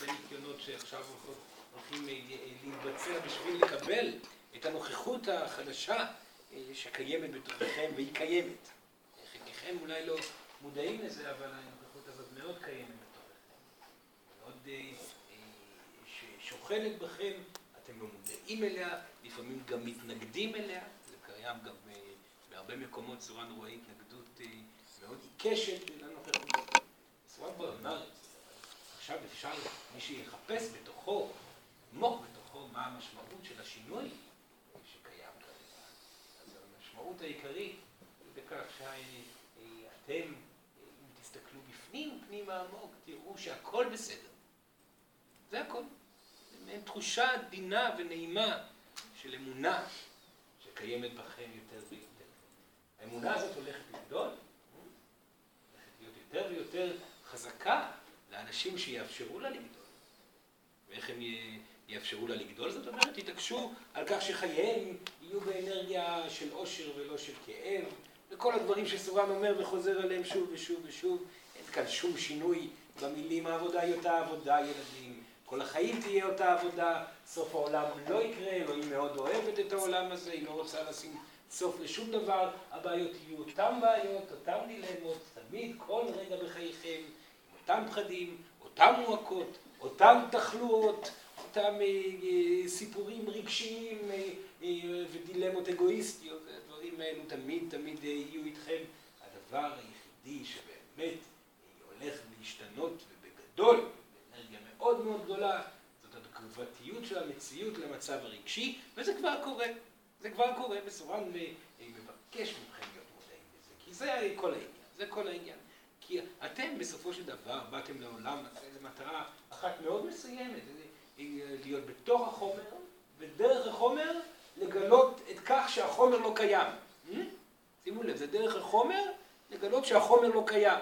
הרבה ניקיונות שעכשיו הולכים להתבצע בשביל לקבל את הנוכחות החדשה שקיימת בתוככם, והיא קיימת. חלקכם אולי לא מודעים לזה, אבל הנוכחות הזאת מאוד קיימת בתוככם. מאוד שוכנת בכם, אתם לא מודעים אליה, לפעמים גם מתנגדים אליה, זה קיים גם בהרבה מקומות, סורן רואה התנגדות מאוד עיקשת לנוכחות. את זה, עכשיו אפשר, מי שיחפש בתוכו, עמוק בתוכו, מה המשמעות של השינוי שקיים כרגע. אז המשמעות העיקרית היא בכך שאתם, אם תסתכלו בפנים, פנימה עמוק, תראו שהכל בסדר. זה הכל. מעין תחושה עדינה ונעימה של אמונה שקיימת בכם יותר ויותר. האמונה הזאת הולכת לגדול, הולכת להיות יותר ויותר חזקה לאנשים שיאפשרו לה לגדול. ואיך הם יאפשרו לה לגדול? זאת אומרת, תתעקשו על כך שחייהם יהיו באנרגיה של עושר ולא של כאב, וכל הדברים שסורן אומר וחוזר עליהם שוב ושוב ושוב. אין כאן שום שינוי במילים, העבודה היא אותה עבודה, ילדים. כל החיים תהיה אותה עבודה, סוף העולם לא יקרה, אלוהים מאוד אוהבת את העולם הזה, היא לא רוצה לשים סוף לשום דבר, הבעיות יהיו אותן בעיות, אותן דילמות, תמיד, כל רגע בחייכם, אותם פחדים, אותם מועקות, אותם תחלואות, אותם סיפורים רגשיים ודילמות אגואיסטיות, הדברים האלו תמיד תמיד יהיו איתכם. הדבר היחידי שבאמת הולך להשתנות ובגדול, באנרגיה מאוד מאוד גדולה, זאת התגובתיות של המציאות למצב הרגשי, וזה כבר קורה. זה כבר קורה, וסורן מבקש מכם להיות מודעים לזה, כי זה כל העניין, זה כל העניין. כי אתם בסופו של דבר באתם לעולם, זו מטרה אחת מאוד מסוימת, להיות בתוך החומר, ודרך החומר לגלות את כך שהחומר לא קיים. שימו לב, זה דרך החומר לגלות שהחומר לא קיים.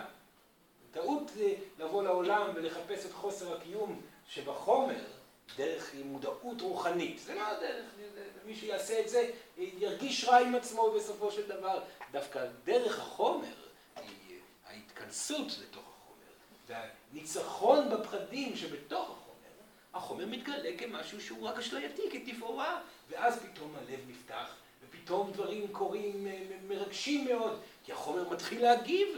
טעות זה לבוא לעולם ולחפש את חוסר הקיום שבחומר דרך מודעות רוחנית. זה לא הדרך, מי שיעשה את זה ירגיש רע עם עצמו בסופו של דבר. דווקא דרך החומר ההתכנסות לתוך החומר, והניצחון בפחדים שבתוך החומר, החומר מתגלה כמשהו שהוא רק אשלייתי, כתפאורה, ואז פתאום הלב נפתח, ופתאום דברים קורים מרגשים מאוד, כי החומר מתחיל להגיב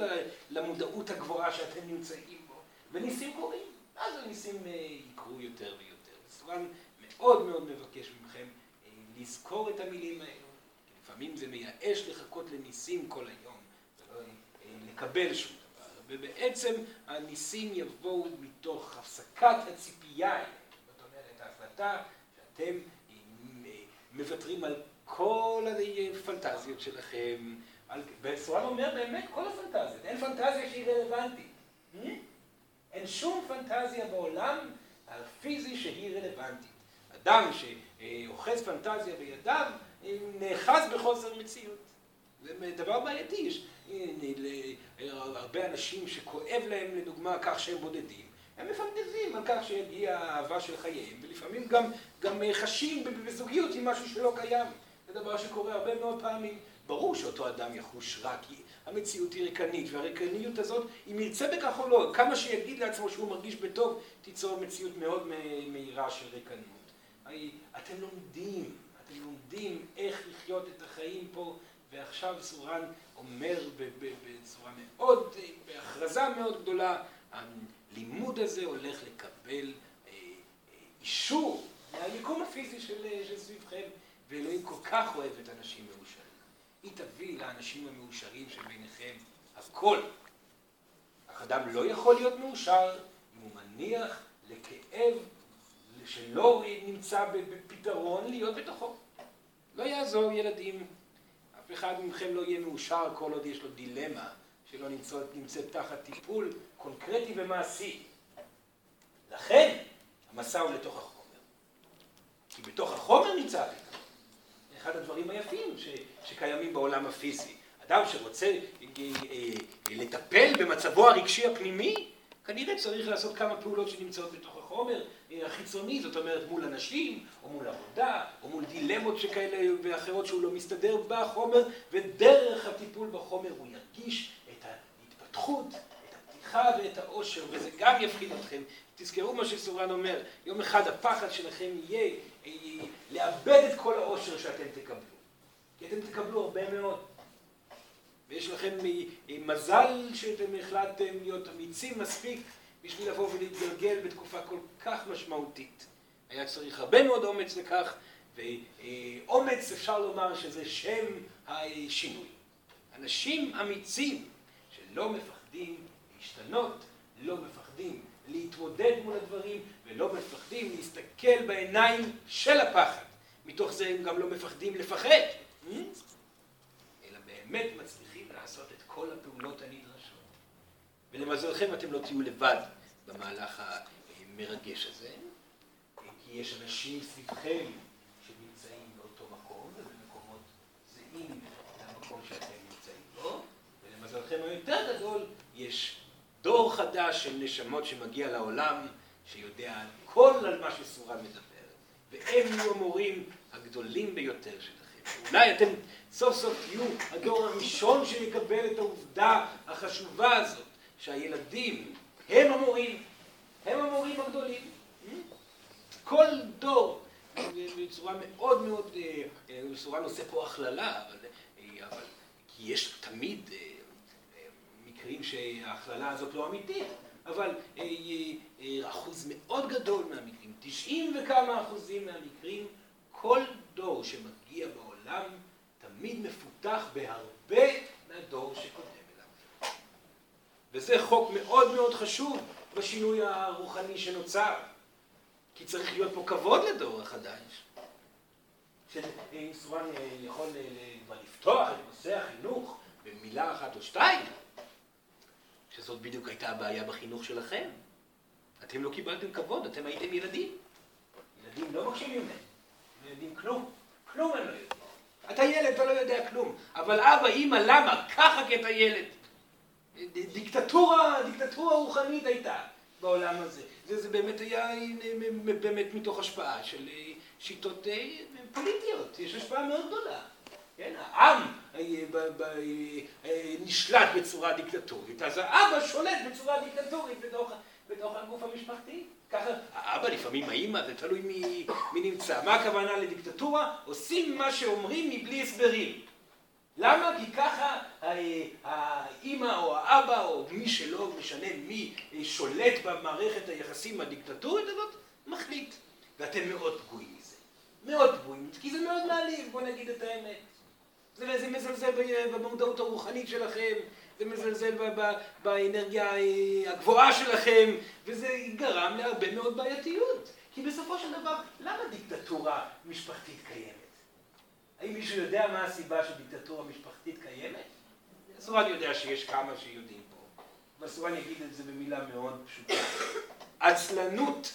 למודעות הגבוהה שאתם נמצאים בו, וניסים קורים, אז הניסים יקרו יותר ויותר. סורן מאוד מאוד מבקש מכם לזכור את המילים האלו, כי לפעמים זה מייאש לחכות לניסים כל היום, ולא לקבל שום דבר, ובעצם הניסים יבואו מתוך הפסקת הציפייה, זאת אומרת, ההחלטה שאתם מוותרים על כל הפנטזיות שלכם, וסורן אומר באמת כל הפנטזיות, אין פנטזיה שהיא רלוונטית. אין שום פנטזיה בעולם הפיזי שהיא רלוונטית. אדם שאוחז פנטזיה בידיו, נאחז בחוסר מציאות. זה דבר בעייתי. יש הרבה אנשים שכואב להם, לדוגמה, כך שהם בודדים. הם מפנטזים על כך שיגיע האהבה של חייהם, ולפעמים גם חשים בזוגיות עם משהו שלא קיים. זה דבר שקורה הרבה מאוד פעמים. ברור שאותו אדם יחוש רע, כי המציאות היא ריקנית, והריקניות הזאת, אם ירצה בכך או לא, כמה שיגיד לעצמו שהוא מרגיש בטוב, תיצור מציאות מאוד מהירה של ריקנות. אתם לומדים, אתם לומדים איך לחיות את החיים פה, ועכשיו סורן אומר בצורה מאוד, בהכרזה מאוד גדולה, הלימוד הזה הולך לקבל אישור מהיקום הפיזי של סביבכם, ואלוהים כל כך אוהב את אנשים מאושרים. היא תביא לאנשים המאושרים שביניכם הכל. אך אדם לא יכול להיות מאושר אם הוא מניח לכאב שלא נמצא בפתרון להיות בתוכו. לא יעזור ילדים, אף אחד מכם לא יהיה מאושר כל עוד יש לו דילמה שלא נמצאת, נמצאת תחת טיפול קונקרטי ומעשי. לכן המסע הוא לתוך החומר. כי בתוך החומר נמצא הפתרון. אחד הדברים היפים ש, שקיימים בעולם הפיזי. אדם שרוצה לטפל במצבו הרגשי הפנימי, כנראה צריך לעשות כמה פעולות שנמצאות בתוך החומר החיצוני, זאת אומרת מול אנשים, או מול עבודה, או מול דילמות שכאלה ואחרות שהוא לא מסתדר בחומר, ודרך הטיפול בחומר הוא ירגיש את ההתפתחות, את השמחה ואת העושר, וזה גם יפחיד אתכם. תזכרו מה שסורן אומר, יום אחד הפחד שלכם יהיה לאבד את כל העושר שאתם תקבלו. כי אתם תקבלו הרבה מאוד. ויש לכם מזל שאתם החלטתם להיות אמיצים מספיק בשביל לבוא ולהתגלגל בתקופה כל כך משמעותית. היה צריך הרבה מאוד אומץ לכך, ואומץ אפשר לומר שזה שם השינוי. אנשים אמיצים שלא מפחדים להשתנות, לא מפחדים להתמודד מול הדברים ולא מפחדים להסתכל בעיניים של הפחד. מתוך זה הם גם לא מפחדים לפחד, אלא באמת מצליחים לעשות את כל הפעולות הנדרשות. ולמזלכם אתם לא תהיו לבד במהלך המרגש הזה, כי יש אנשים סביבכם שנמצאים באותו מקום ובמקומות זהים למקום שאתם נמצאים בו, ולמזלכם היותר גדול יש דור חדש של נשמות שמגיע לעולם, שיודע כל על מה שסורן מדבר, והם יהיו המורים הגדולים ביותר שלכם. אולי אתם סוף סוף תהיו הדור הראשון שיקבל את העובדה החשובה הזאת, שהילדים הם המורים, הם המורים הגדולים. כל דור, בצורה מאוד מאוד, סורן עושה פה הכללה, אבל, אבל כי יש תמיד מקרים שההכללה הזאת לא אמיתית, אבל אחוז מאוד גדול מהמקרים, 90 וכמה אחוזים מהמקרים, כל דור שמגיע בעולם תמיד מפותח בהרבה מהדור שקודם. וזה חוק מאוד מאוד חשוב בשינוי הרוחני שנוצר, כי צריך להיות פה כבוד לדור החדש. שאם סורן יכול לפתוח את נושא החינוך במילה אחת או שתיים, שזאת בדיוק הייתה הבעיה בחינוך שלכם. אתם לא קיבלתם כבוד, אתם הייתם ילדים. ילדים לא מקשיבים להם. ילדים כלום. כלום הם לא יודעים. אתה ילד, אתה לא יודע כלום. אבל אבא, אימא, למה? ככה כי אתה ילד. דיקטטורה, דיקטטורה רוחנית הייתה בעולם הזה. זה, זה באמת היה באמת מתוך השפעה של שיטות פוליטיות. יש השפעה מאוד גדולה. כן, העם נשלט בצורה דיקטטורית, אז האבא שולט בצורה דיקטטורית בתוך הגוף המשפחתי. ככה, האבא לפעמים, האמא, זה תלוי מי, מי נמצא. מה הכוונה לדיקטטורה? עושים מה שאומרים מבלי הסברים. למה? כי ככה האמא או האבא או מי שלא משנה מי שולט במערכת היחסים הדיקטטורית הזאת, מחליט. ואתם מאוד פגועים מזה. מאוד פגועים, כי זה מאוד מעליב, בוא נגיד את האמת. זה מזלזל במודעות הרוחנית שלכם, זה מזלזל באנרגיה הגבוהה שלכם, וזה גרם להרבה מאוד בעייתיות. כי בסופו של דבר, למה דיקטטורה משפחתית קיימת? האם מישהו יודע מה הסיבה שדיקטטורה משפחתית קיימת? סורן יודע שיש כמה שיודעים פה, אבל סורן יגיד את זה במילה מאוד פשוטה. עצלנות.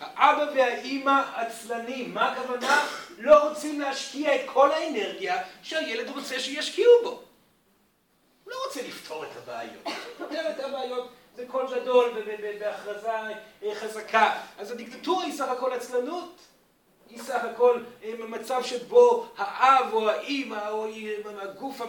האבא והאימא עצלנים, מה הכוונה? לא רוצים להשקיע את כל האנרגיה שהילד רוצה שישקיעו בו. הוא לא רוצה לפתור את הבעיות. לפתור את הבעיות זה קול גדול בהכרזה חזקה. אז הדיקטטורה היא סך הכל עצלנות. היא סך הכל מצב שבו האב או האימא או הגוף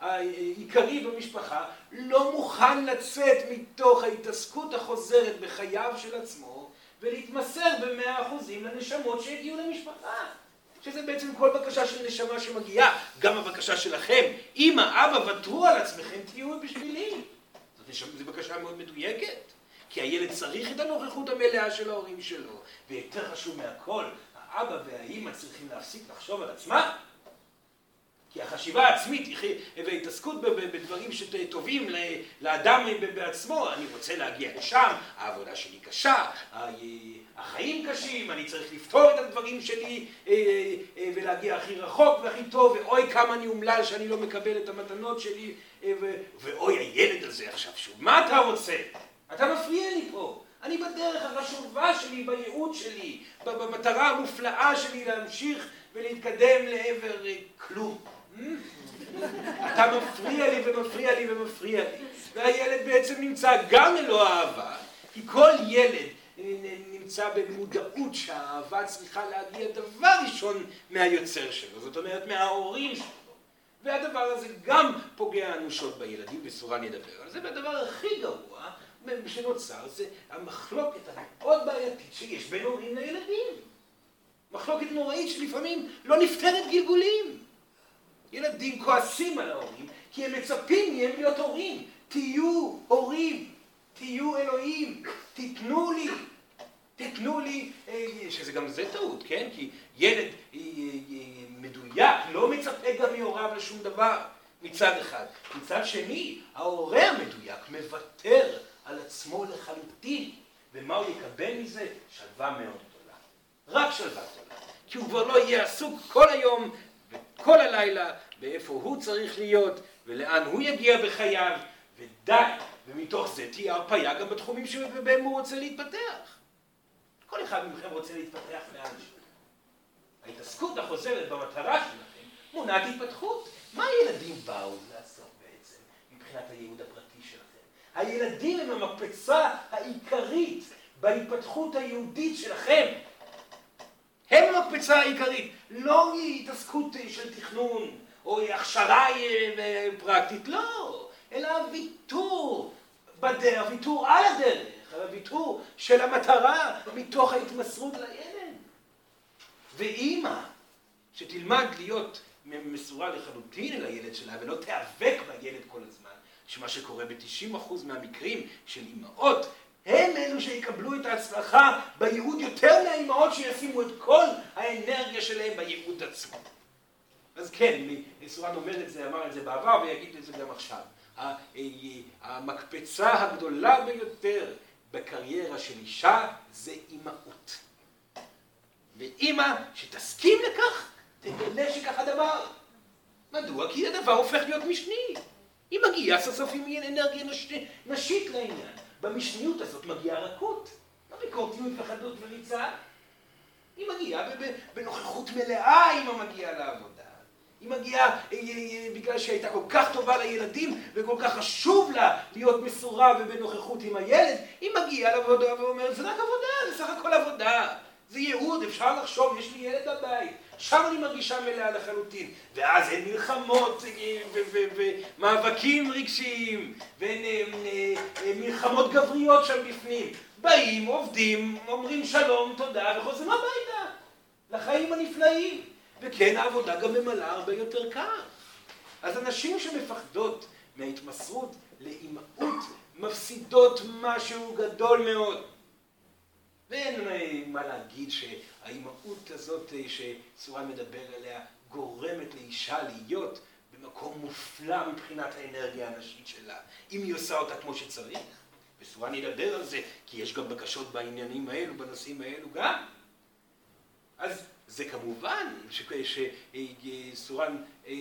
העיקרי במשפחה לא מוכן לצאת מתוך ההתעסקות החוזרת בחייו של עצמו ולהתמסר במאה אחוזים לנשמות שהגיעו למשפחה. שזה בעצם כל בקשה של נשמה שמגיעה, גם הבקשה שלכם. אמא, אבא, ותרו על עצמכם, תהיו בשבילי. זאת בקשה מאוד מדויקת. כי הילד צריך את הנוכחות המלאה של ההורים שלו. ויותר חשוב מהכל, האבא והאימא צריכים להפסיק לחשוב על עצמם. כי החשיבה העצמית וההתעסקות בדברים שטובים לאדם בעצמו, אני רוצה להגיע לשם, העבודה שלי קשה, החיים קשים, אני צריך לפתור את הדברים שלי ולהגיע הכי רחוק והכי טוב, ואוי כמה אני אומלל שאני לא מקבל את המתנות שלי, ואוי הילד הזה עכשיו שוב, מה אתה רוצה? אתה מפריע לי פה. אני בדרך החשובה שלי, בייעוד שלי, במטרה המופלאה שלי להמשיך ולהתקדם לעבר כלום. אתה מפריע לי ומפריע לי ומפריע לי. והילד בעצם נמצא גם ללא אהבה, כי כל ילד נמצא במודעות שהאהבה צריכה להגיע דבר ראשון מהיוצר שלו, זאת אומרת מההורים שלו. והדבר הזה גם פוגע אנושות בילדים, בצורה נדבר על זה, והדבר הכי גרוע שנוצר זה המחלוקת המאוד בעייתית שיש בין הורים לילדים. מחלוקת נוראית שלפעמים לא נפתרת גלגולים. ילדים כועסים על ההורים כי הם מצפים מהם להיות הורים. תהיו הורים, תהיו אלוהים, תיתנו לי, תיתנו לי, אה, שזה גם זה טעות, כן? כי ילד אה, אה, מדויק לא מצפה גם מהוריו לשום דבר מצד אחד. מצד שני, ההורה המדויק מוותר על עצמו לחלוטין. ומה הוא יקבל מזה? שלווה מאוד גדולה. רק שלווה גדולה. כי הוא כבר לא יהיה עסוק כל היום וכל הלילה באיפה הוא צריך להיות ולאן הוא יגיע בחייו, ודי, ומתוך זה תהיה הרפאיה גם בתחומים שבהם הוא רוצה להתפתח. כל אחד מכם רוצה להתפתח לאנשהו. ההתעסקות החוזרת במטרה שלכם מונעת התפתחות. מה הילדים באו לעשות בעצם מבחינת הייעוד הפרטי? הילדים הם המקפצה העיקרית בהתפתחות היהודית שלכם. הם המקפצה העיקרית, לא התעסקות של תכנון או הכשרה אה, פרקטית, לא, אלא הוויתור בדרך, הוויתור על הדרך, הוויתור של המטרה מתוך ההתמסרות לילד. ואימא שתלמד להיות מסורה לחלוטין אל הילד שלה ולא תיאבק בילד כל הזמן, שמה שקורה ב-90% מהמקרים של אימהות, הם אלו שיקבלו את ההצלחה בייעוד יותר מהאימהות שישימו את כל האנרגיה שלהם בייעוד עצמו. אז כן, סורן אומר את זה, אמר את זה בעבר ויגיד את זה גם עכשיו. אה, המקפצה הגדולה ביותר בקריירה של אישה זה אימהות. ואימא שתסכים לכך, תגלה שכך הדבר. מדוע? כי הדבר הופך להיות משני. היא מגיעה סוף סוף עם אנרגיה נש... נשית לעניין. במשניות הזאת מגיעה רכות. לא ביקורתיות וחדות וריצה. היא מגיעה בנוכחות מלאה, אמא מגיעה לעבודה. היא מגיעה אה, אה, אה, בגלל שהייתה כל כך טובה לילדים וכל כך חשוב לה להיות מסורה ובנוכחות עם הילד, היא מגיעה לעבודה ואומרת, זה רק עבודה, זה סך הכל עבודה. זה ייעוד, אפשר לחשוב, יש לי ילד בבית, שם אני מרגישה מלאה לחלוטין. ואז אין מלחמות ומאבקים רגשיים, ואין מלחמות גבריות שם בפנים. באים, עובדים, אומרים שלום, תודה, וחוזרים הביתה, לחיים הנפלאים. וכן העבודה גם ממלאה הרבה יותר קר. אז הנשים שמפחדות מההתמסרות לאימהות מפסידות משהו גדול מאוד. ואין מה להגיד שהאימהות הזאת שסורן מדבר עליה גורמת לאישה להיות במקום מופלא מבחינת האנרגיה הנשית שלה, אם היא עושה אותה כמו שצריך. וסורן ידבר על זה, כי יש גם בקשות בעניינים האלו, בנושאים האלו גם. אז זה כמובן שסורן אה, אה,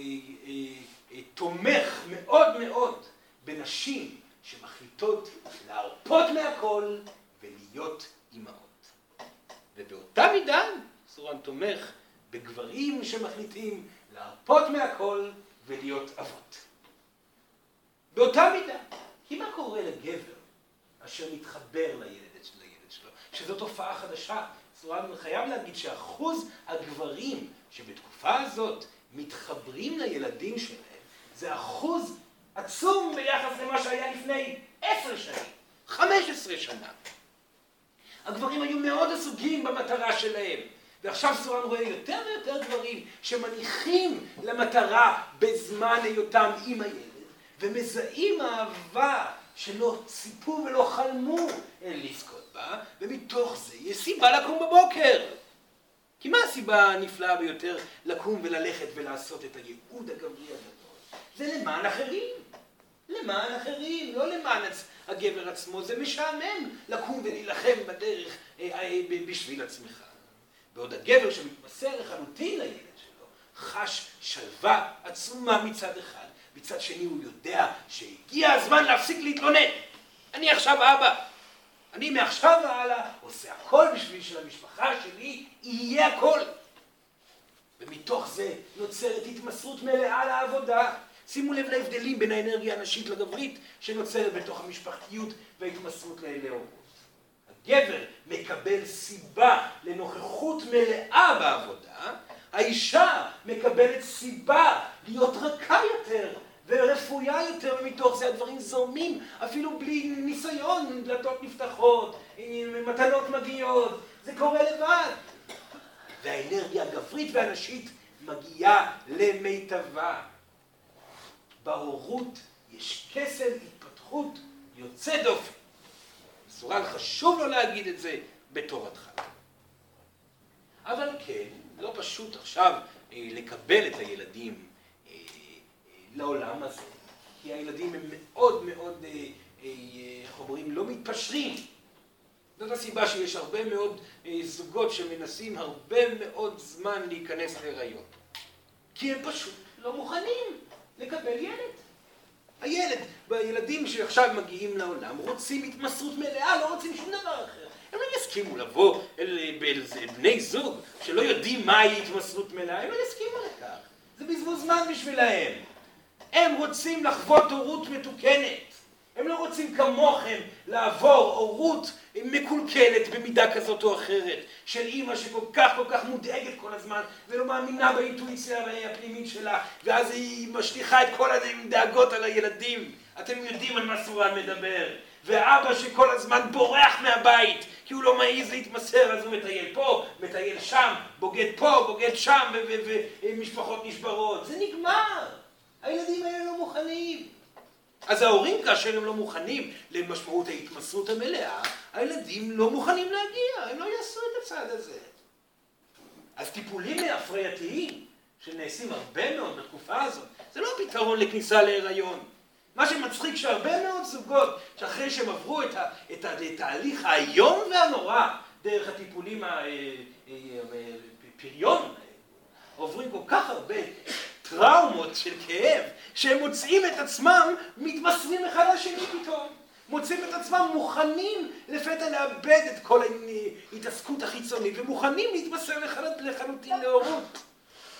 אה, תומך מאוד מאוד בנשים שמחליטות להרפות מהכל ולהיות אימהות. ובאותה מידה סורן תומך בגברים שמחליטים להרפות מהכל ולהיות אבות. באותה מידה. כי מה קורה לגבר אשר מתחבר לילד שלו, שזו תופעה חדשה, סורן חייב להגיד שאחוז הגברים שבתקופה הזאת מתחברים לילדים שלהם, זה אחוז עצום ביחס למה שהיה לפני עשר שנים, חמש עשרה שנה. הגברים היו מאוד עסוקים במטרה שלהם. ועכשיו סורן רואה יותר ויותר גברים שמניחים למטרה בזמן היותם עם הילד, ומזהים אהבה שלא ציפו ולא חלמו לזכות בה, ומתוך זה יש סיבה לקום בבוקר. כי מה הסיבה הנפלאה ביותר לקום וללכת ולעשות את הייעוד הגברי הגדול? זה למען אחרים. למען אחרים, לא למען הגבר עצמו. זה משעמם לקום ולהילחם בדרך אה, אה, בשביל עצמך. בעוד הגבר שמתמסר לחלוטין לילד שלו, חש שלווה עצומה מצד אחד. מצד שני הוא יודע שהגיע הזמן להפסיק להתלונן. אני עכשיו אבא. אני מעכשיו והלאה עושה הכל בשביל שלמשפחה שלי יהיה הכל. ומתוך זה נוצרת התמסרות מלאה לעבודה. שימו לב להבדלים בין האנרגיה הנשית לגברית שנוצרת בתוך המשפחתיות וההתמסרות להורות. הגבר מקבל סיבה לנוכחות מלאה בעבודה, האישה מקבלת סיבה להיות רכה יותר ורפויה יותר, ומתוך זה הדברים זורמים, אפילו בלי ניסיון, דלתות נפתחות, מתנות מגיעות, זה קורה לבד. והאנרגיה הגברית והנשית מגיעה למיטבה. בהורות יש קסם התפתחות יוצא דופן. מסורן חשוב לו להגיד את זה בתור התחלה. אבל כן, לא פשוט עכשיו אה, לקבל את הילדים אה, אה, לעולם הזה, כי הילדים הם מאוד מאוד, אה, אה, איך אומרים, לא מתפשרים. זאת הסיבה שיש הרבה מאוד אה, זוגות שמנסים הרבה מאוד זמן להיכנס להיריון. כי הם פשוט לא מוכנים לקבל ילד. הילד והילדים שעכשיו מגיעים לעולם רוצים התמסרות מלאה, לא רוצים שום דבר אחר. הם לא יסכימו לבוא אל, אל, אל בני זוג שלא יודעים מהי התמסרות מלאה, הם לא יסכימו לכך. זה בזבוז זמן בשבילהם. הם רוצים לחוות הורות מתוקנת. הם לא רוצים כמוכם לעבור הורות מקולקלת במידה כזאת או אחרת, של אימא שכל כך כל כך מודאגת כל הזמן ולא מאמינה באינטואיציה הפנימית שלה ואז היא משליכה את כל הדאגות על הילדים. אתם יודעים על מה סורן מדבר. ואבא שכל הזמן בורח מהבית כי הוא לא מעז להתמסר אז הוא מטייל פה, מטייל שם, בוגד פה, בוגד שם ומשפחות נשברות. זה נגמר. הילדים האלה לא מוכנים. אז ההורים כאשר הם לא מוכנים למשמעות ההתמסרות המלאה, הילדים לא מוכנים להגיע, הם לא יעשו את הצעד הזה. אז טיפולים הפרייתיים, שנעשים הרבה מאוד בתקופה הזאת, זה לא פתרון לכניסה להיריון. מה שמצחיק שהרבה מאוד זוגות, שאחרי שהם עברו את, התהליך האיום והנורא דרך הטיפולים הפריון, אה, אה, עוברים כל כך הרבה טראומות של כאב, שהם מוצאים את עצמם מתמסרים אחד לשני פתאום. מוצאים את עצמם מוכנים לפתע לאבד את כל ההתעסקות החיצונית ומוכנים להתמסר לחלוטין להורות.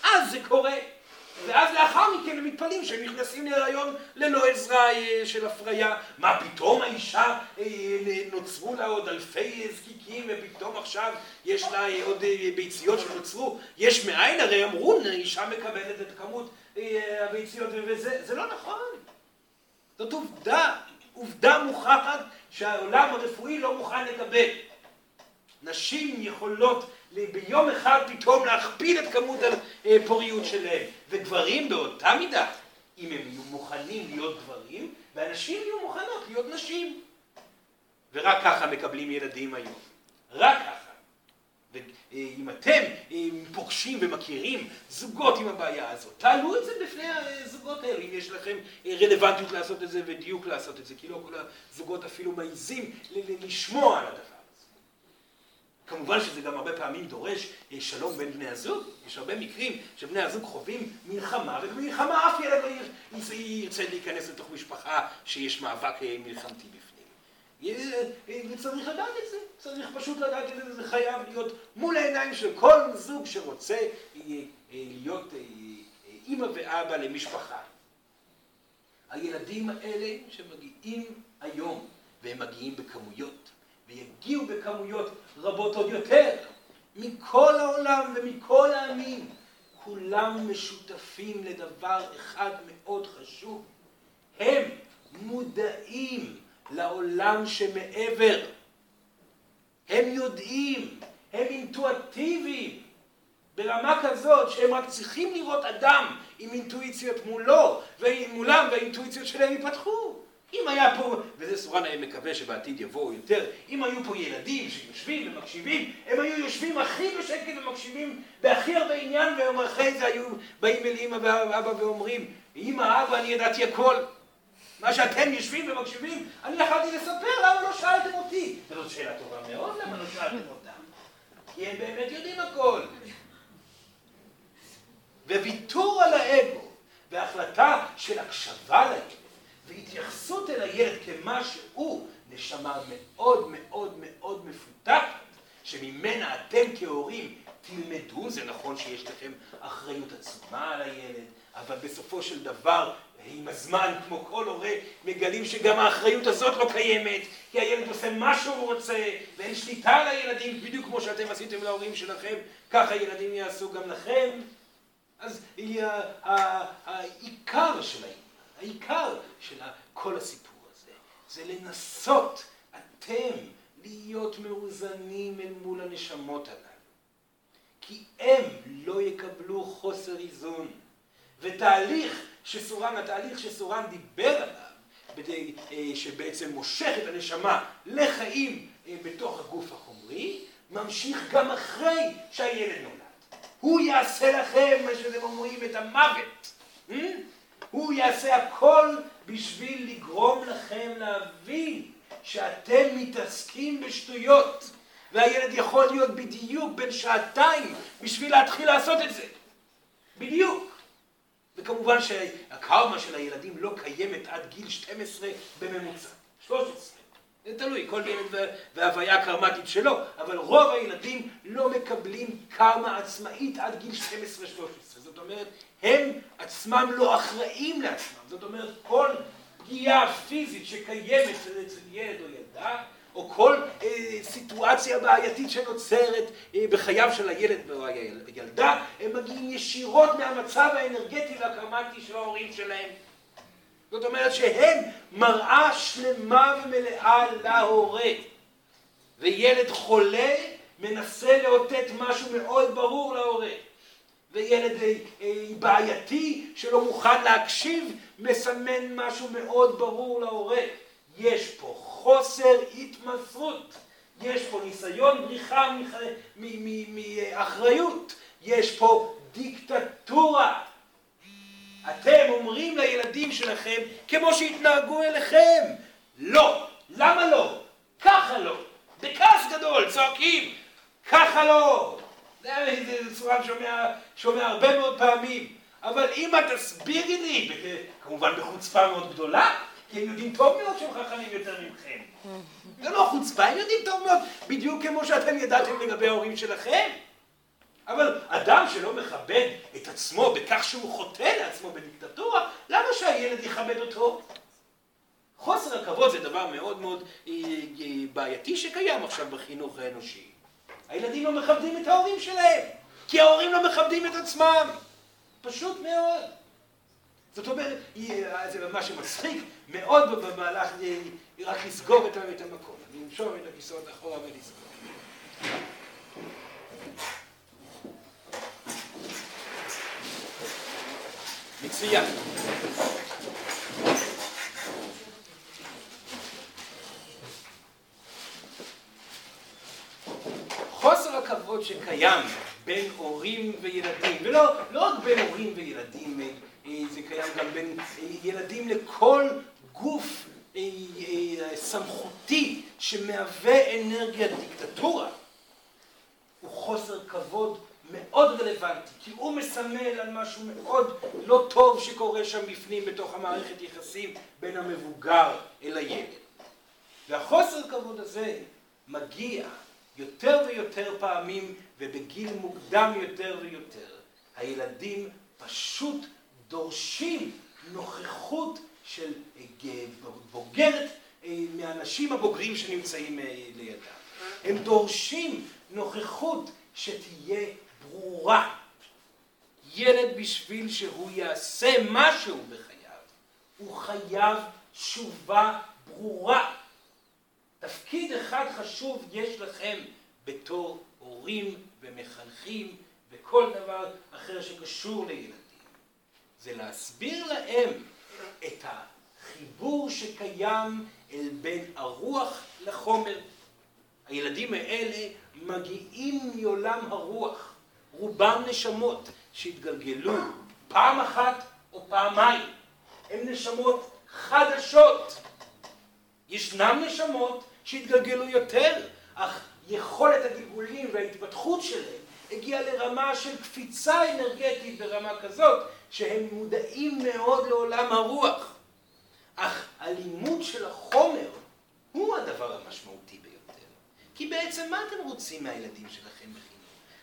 אז זה קורה. ואז לאחר מכן הם מתפלאים שהם נכנסים להיריון ללא עזרה אה, של הפריה. מה פתאום האישה, אה, נוצרו לה עוד אלפי זקיקים ופתאום עכשיו יש לה אה, עוד ביציות שנוצרו? יש מאין? הרי אמרו, אישה מקבלת את כמות הביציות וזה לא נכון. זאת עובדה, עובדה מוכחת שהעולם הרפואי לא מוכן לקבל. נשים יכולות ביום אחד פתאום להכפיל את כמות הפוריות שלהם. וגברים באותה מידה, אם הם יהיו מוכנים להיות גברים, ואנשים יהיו מוכנות להיות נשים. ורק ככה מקבלים ילדים היום. רק ככה. ואם אתם פוגשים ומכירים זוגות עם הבעיה הזאת, תעלו את זה בפני הזוגות האלה, אם יש לכם רלוונטיות לעשות את זה ודיוק לעשות את זה, כי לא כל הזוגות אפילו מעיזים לשמוע על הדבר. כמובן שזה גם הרבה פעמים דורש אה, שלום בין בני הזוג. יש הרבה מקרים שבני הזוג חווים מלחמה, ובמלחמה אף ילד לא ירצה להיכנס לתוך משפחה שיש מאבק אה, מלחמתי בפנים. אה, וצריך לדעת את זה, צריך פשוט לדעת את זה, זה חייב להיות מול העיניים של כל זוג שרוצה להיות אימא ואבא למשפחה. הילדים האלה שמגיעים היום, והם מגיעים בכמויות, ויגיעו בכמויות רבות עוד יותר, מכל העולם ומכל העמים. כולם משותפים לדבר אחד מאוד חשוב. הם מודעים לעולם שמעבר. הם יודעים, הם אינטואטיביים, ברמה כזאת שהם רק צריכים לראות אדם עם אינטואיציות מולו, ומולם והאינטואיציות שלהם ייפתחו. אם היה פה, וזה סורן היה מקווה שבעתיד יבואו יותר, אם היו פה ילדים שיושבים ומקשיבים, הם היו יושבים הכי בשקט ומקשיבים בהכי הרבה עניין, ואחרי זה היו באים אל אמא ואבא ואומרים, אמא, אבא, אני ידעתי הכל. מה שאתם יושבים ומקשיבים, אני יכולתי לספר, למה לא שאלתם אותי? וזאת שאלה טובה מאוד, למה לא שאלתם אותם? כי הם באמת יודעים הכל. וויתור על האגו, והחלטה של הקשבה כמה שהוא נשמה מאוד מאוד מאוד מפותחת, שממנה אתם כהורים תלמדו, זה נכון שיש לכם אחריות עצומה על הילד, אבל בסופו של דבר, עם הזמן, כמו כל הורה, מגלים שגם האחריות הזאת לא קיימת, כי הילד עושה מה שהוא רוצה, ואין שליטה על הילדים, בדיוק כמו שאתם עשיתם להורים שלכם, ככה ילדים יעשו גם לכם. אז העיקר של העיקר של כל הסיפור זה לנסות אתם להיות מאוזנים אל מול הנשמות הללו. כי הם לא יקבלו חוסר איזון. ותהליך שסורן, התהליך שסורן דיבר עליו, אה, שבעצם מושך את הנשמה לחיים אה, בתוך הגוף החומרי, ממשיך גם אחרי שהילד נולד. הוא יעשה לכם, מה שאתם אומרים, את המוות. Hmm? הוא יעשה הכל בשביל לגרום לכם להבין שאתם מתעסקים בשטויות. והילד יכול להיות בדיוק בין שעתיים בשביל להתחיל לעשות את זה. בדיוק. וכמובן שהקרמה של הילדים לא קיימת עד גיל 12 בממוצע. 13. זה תלוי, כל ילד וההוויה הקרמטית שלו, אבל רוב הילדים לא מקבלים קרמה עצמאית עד גיל 12-13. זאת אומרת, הם עצמם לא אחראים לעצמם. זאת אומרת, כל פגיעה פיזית שקיימת אצל ילד או ילדה, או כל אה, סיטואציה בעייתית שנוצרת אה, בחייו של הילד או הילדה, הם מגיעים ישירות מהמצב האנרגטי והקרמטי של ההורים שלהם. זאת אומרת שהם מראה שלמה ומלאה להורה. וילד חולה מנסה לאותת משהו מאוד ברור להורה. וילד אה, אה, בעייתי שלא מוכן להקשיב מסמן משהו מאוד ברור להורה. יש פה חוסר התמסרות, יש פה ניסיון בריחה מאחריות, יש פה דיקטטורה. אתם אומרים לילדים שלכם כמו שהתנהגו אליכם. לא. למה לא? ככה לא. בכעס גדול, צועקים, ככה לא. זה צורה שומע, שומע הרבה מאוד פעמים. אבל אם את תסבירי לי, כמובן בחוצפה מאוד גדולה, כי הם יודעים טוב מאוד שהם חכמים יותר מכם. זה לא חוצפה, הם יודעים טוב מאוד, בדיוק כמו שאתם ידעתם לגבי ההורים שלכם. אבל אדם שלא מכבד את עצמו בכך שהוא חוטא לעצמו בדיקטטורה, למה שהילד יכבד אותו? חוסר הכבוד זה דבר מאוד מאוד אה, אה, בעייתי שקיים עכשיו בחינוך האנושי. הילדים לא מכבדים את ההורים שלהם, כי ההורים לא מכבדים את עצמם. פשוט מאוד. זאת אומרת, זה מה שמצחיק מאוד במהלך, אה, רק לסגור את המקום. לנשום את הכיסאות אחורה ולסגור. מצוין. חוסר הכבוד שקיים בין הורים וילדים, ולא לא רק בין הורים וילדים, אה, זה קיים גם בין אה, ילדים לכל גוף אה, סמכותי שמהווה אנרגיית דיקטטורה, הוא חוסר כבוד מאוד רלוונטי, כי הוא מסמל על משהו מאוד לא טוב שקורה שם בפנים בתוך המערכת יחסים בין המבוגר אל הילד. והחוסר כבוד הזה מגיע יותר ויותר פעמים ובגיל מוקדם יותר ויותר. הילדים פשוט דורשים נוכחות של אה, בוגרת אה, מהאנשים הבוגרים שנמצאים אה, לידם. הם דורשים נוכחות שתהיה ברורה. ילד בשביל שהוא יעשה משהו בחייו, הוא חייב תשובה ברורה. תפקיד אחד חשוב יש לכם בתור הורים ומחנכים וכל דבר אחר שקשור לילדים. זה להסביר להם את החיבור שקיים אל בין הרוח לחומר. הילדים האלה מגיעים מעולם הרוח. רובם נשמות שהתגלגלו פעם אחת או פעמיים. הן נשמות חדשות. ישנם נשמות שהתגלגלו יותר, אך יכולת הגלגולים וההתפתחות שלהם הגיעה לרמה של קפיצה אנרגטית ברמה כזאת שהם מודעים מאוד לעולם הרוח. אך הלימוד של החומר הוא הדבר המשמעותי ביותר. כי בעצם מה אתם רוצים מהילדים שלכם בחינוך?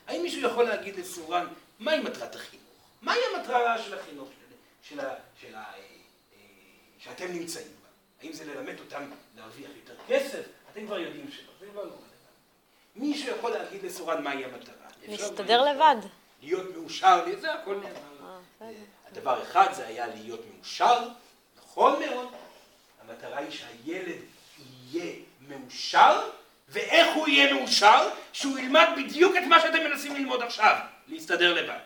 האם מישהו יכול להגיד לסורן, מהי מטרת החינוך? מהי המטרה של החינוך של, של, של, אה, אה, שאתם נמצאים? האם זה ללמד אותם להרוויח יותר כסף? אתם כבר יודעים שלא, זה כבר לא רלוונטי. מישהו יכול להגיד לסורן מהי המטרה. להסתדר לבד. להיות מאושר, זה הכל נאמר. הדבר אחד זה היה להיות מאושר, נכון מאוד. המטרה היא שהילד יהיה מאושר, ואיך הוא יהיה מאושר? שהוא ילמד בדיוק את מה שאתם מנסים ללמוד עכשיו, להסתדר לבד.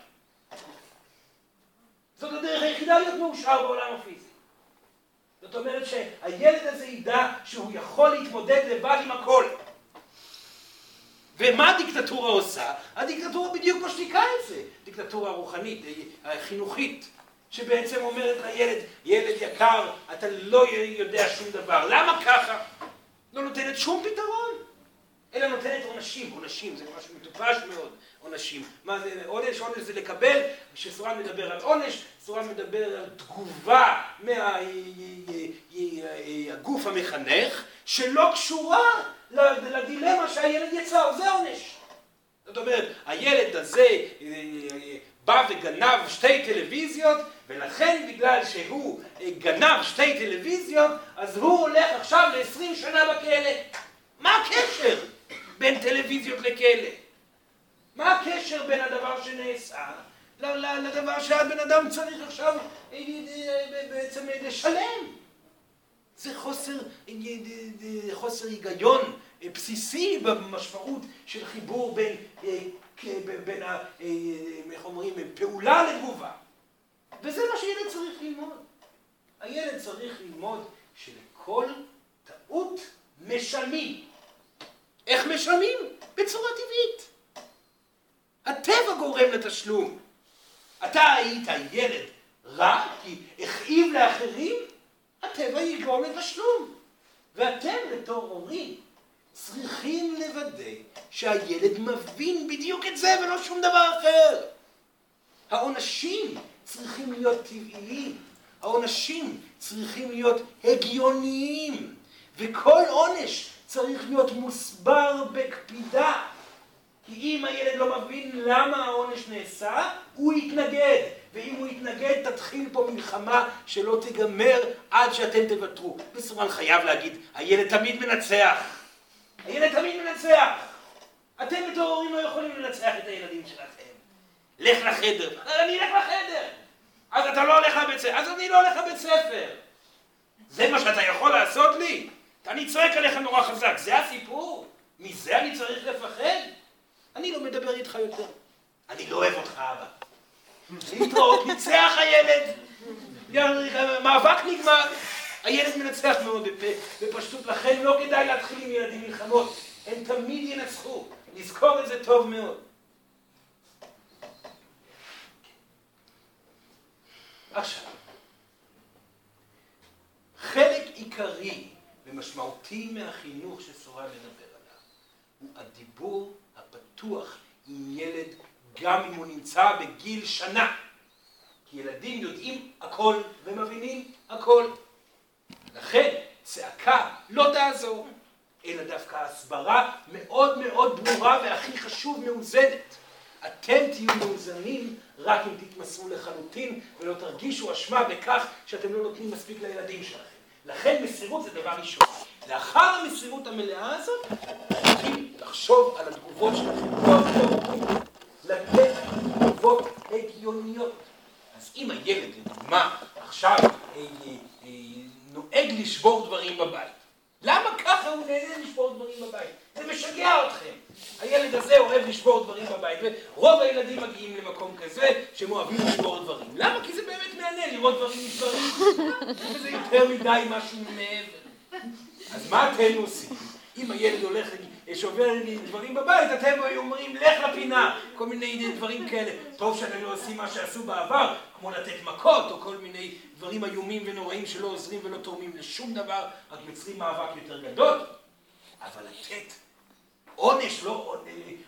זאת הדרך היחידה להיות מאושר בעולם הפיזי. זאת אומרת שהילד הזה ידע שהוא יכול להתמודד לבד עם הכל. ומה הדיקטטורה עושה? הדיקטטורה בדיוק משתיקה את זה. דיקטטורה רוחנית, חינוכית, שבעצם אומרת לילד, ילד יקר, אתה לא יודע שום דבר. למה ככה? לא נותנת שום פתרון. אלא נותנת עונשים, עונשים, זה משהו מטופש מאוד, עונשים. מה זה עונש? עונש זה לקבל, כשסורן מדבר על עונש, סורן מדבר על תגובה מהגוף המחנך, שלא קשורה לדילמה שהילד יצר, זה עונש. זאת אומרת, הילד הזה בא וגנב שתי טלוויזיות, ולכן בגלל שהוא גנב שתי טלוויזיות, אז הוא הולך עכשיו ל-20 שנה בכלא. מה הקשר? בין טלוויזיות לכלא? מה הקשר בין הדבר שנעשה לדבר שהבן אדם צריך עכשיו אה, אה, בעצם לשלם? זה חוסר, אה, חוסר היגיון בסיסי במשמעות של חיבור בין, בין, איך אומרים, פעולה לתגובה. וזה מה שילד צריך ללמוד. הילד צריך ללמוד שלכל טעות משלמים. איך משלמים? בצורה טבעית. הטבע גורם לתשלום. אתה היית ילד רע כי הכאיב לאחרים, הטבע יגרום לתשלום. ואתם בתור הורים צריכים לוודא שהילד מבין בדיוק את זה ולא שום דבר אחר. העונשים צריכים להיות טבעיים, העונשים צריכים להיות הגיוניים, וכל עונש צריך להיות מוסבר בקפידה. כי אם הילד לא מבין למה העונש נעשה, הוא יתנגד. ואם הוא יתנגד, תתחיל פה מלחמה שלא תיגמר עד שאתם תוותרו. מסורן חייב להגיד, הילד תמיד מנצח. הילד תמיד מנצח. אתם בתור הורים לא יכולים לנצח את הילדים שלכם. לך לחדר. אני אלך לחדר. אז אתה לא הולך לבית ספר. אז אני לא הולך לבית ספר. זה מה שאתה יכול לעשות לי? אני צועק עליך נורא חזק, זה הסיפור? מזה אני צריך לפחד? אני לא מדבר איתך יותר. אני לא אוהב אותך, אבא. להתראות, ניצח הילד. מאבק נגמר. הילד מנצח מאוד בפשטות, לכן לא כדאי להתחיל עם ילדים מלחמות. הם תמיד ינצחו. נזכור את זה טוב מאוד. עכשיו, חלק עיקרי ומשמעותי מהחינוך שסורן מדבר עליו, הוא הדיבור הפתוח עם ילד גם אם הוא נמצא בגיל שנה. כי ילדים יודעים הכל ומבינים הכל. לכן צעקה לא תעזור, אלא דווקא הסברה מאוד מאוד ברורה והכי חשוב מאוזנת. אתם תהיו מאוזנים רק אם תתמסרו לחלוטין ולא תרגישו אשמה בכך שאתם לא נותנים מספיק לילדים שלכם. לכן מסירות זה דבר ראשון. לאחר המסירות המלאה הזאת, צריכים לחשוב על התגובות שלכם לתת תגובות הגיוניות. אז אם הילד, לדוגמה, עכשיו אה, אה, אה, נוהג לשבור דברים בבית, למה ככה הוא נהנה לשבור דברים בבית? זה משגע אתכם. הילד הזה אוהב לשבור דברים בבית, ורוב הילדים מגיעים למקום כזה שהם אוהבים לשבור דברים. למה? כי זה באמת מענה לראות דברים נשברים. וזה יותר מדי משהו מעבר. אז מה אתם עושים? אם הילד הולך, שובר דברים בבית, אתם אומרים, לך לפינה, כל מיני דברים כאלה. טוב שאתם לא עושים מה שעשו בעבר, כמו לתת מכות, או כל מיני דברים איומים ונוראים שלא עוזרים ולא תורמים לשום דבר, רק יוצרים מאבק יותר גדול. אבל לתת עונש לא,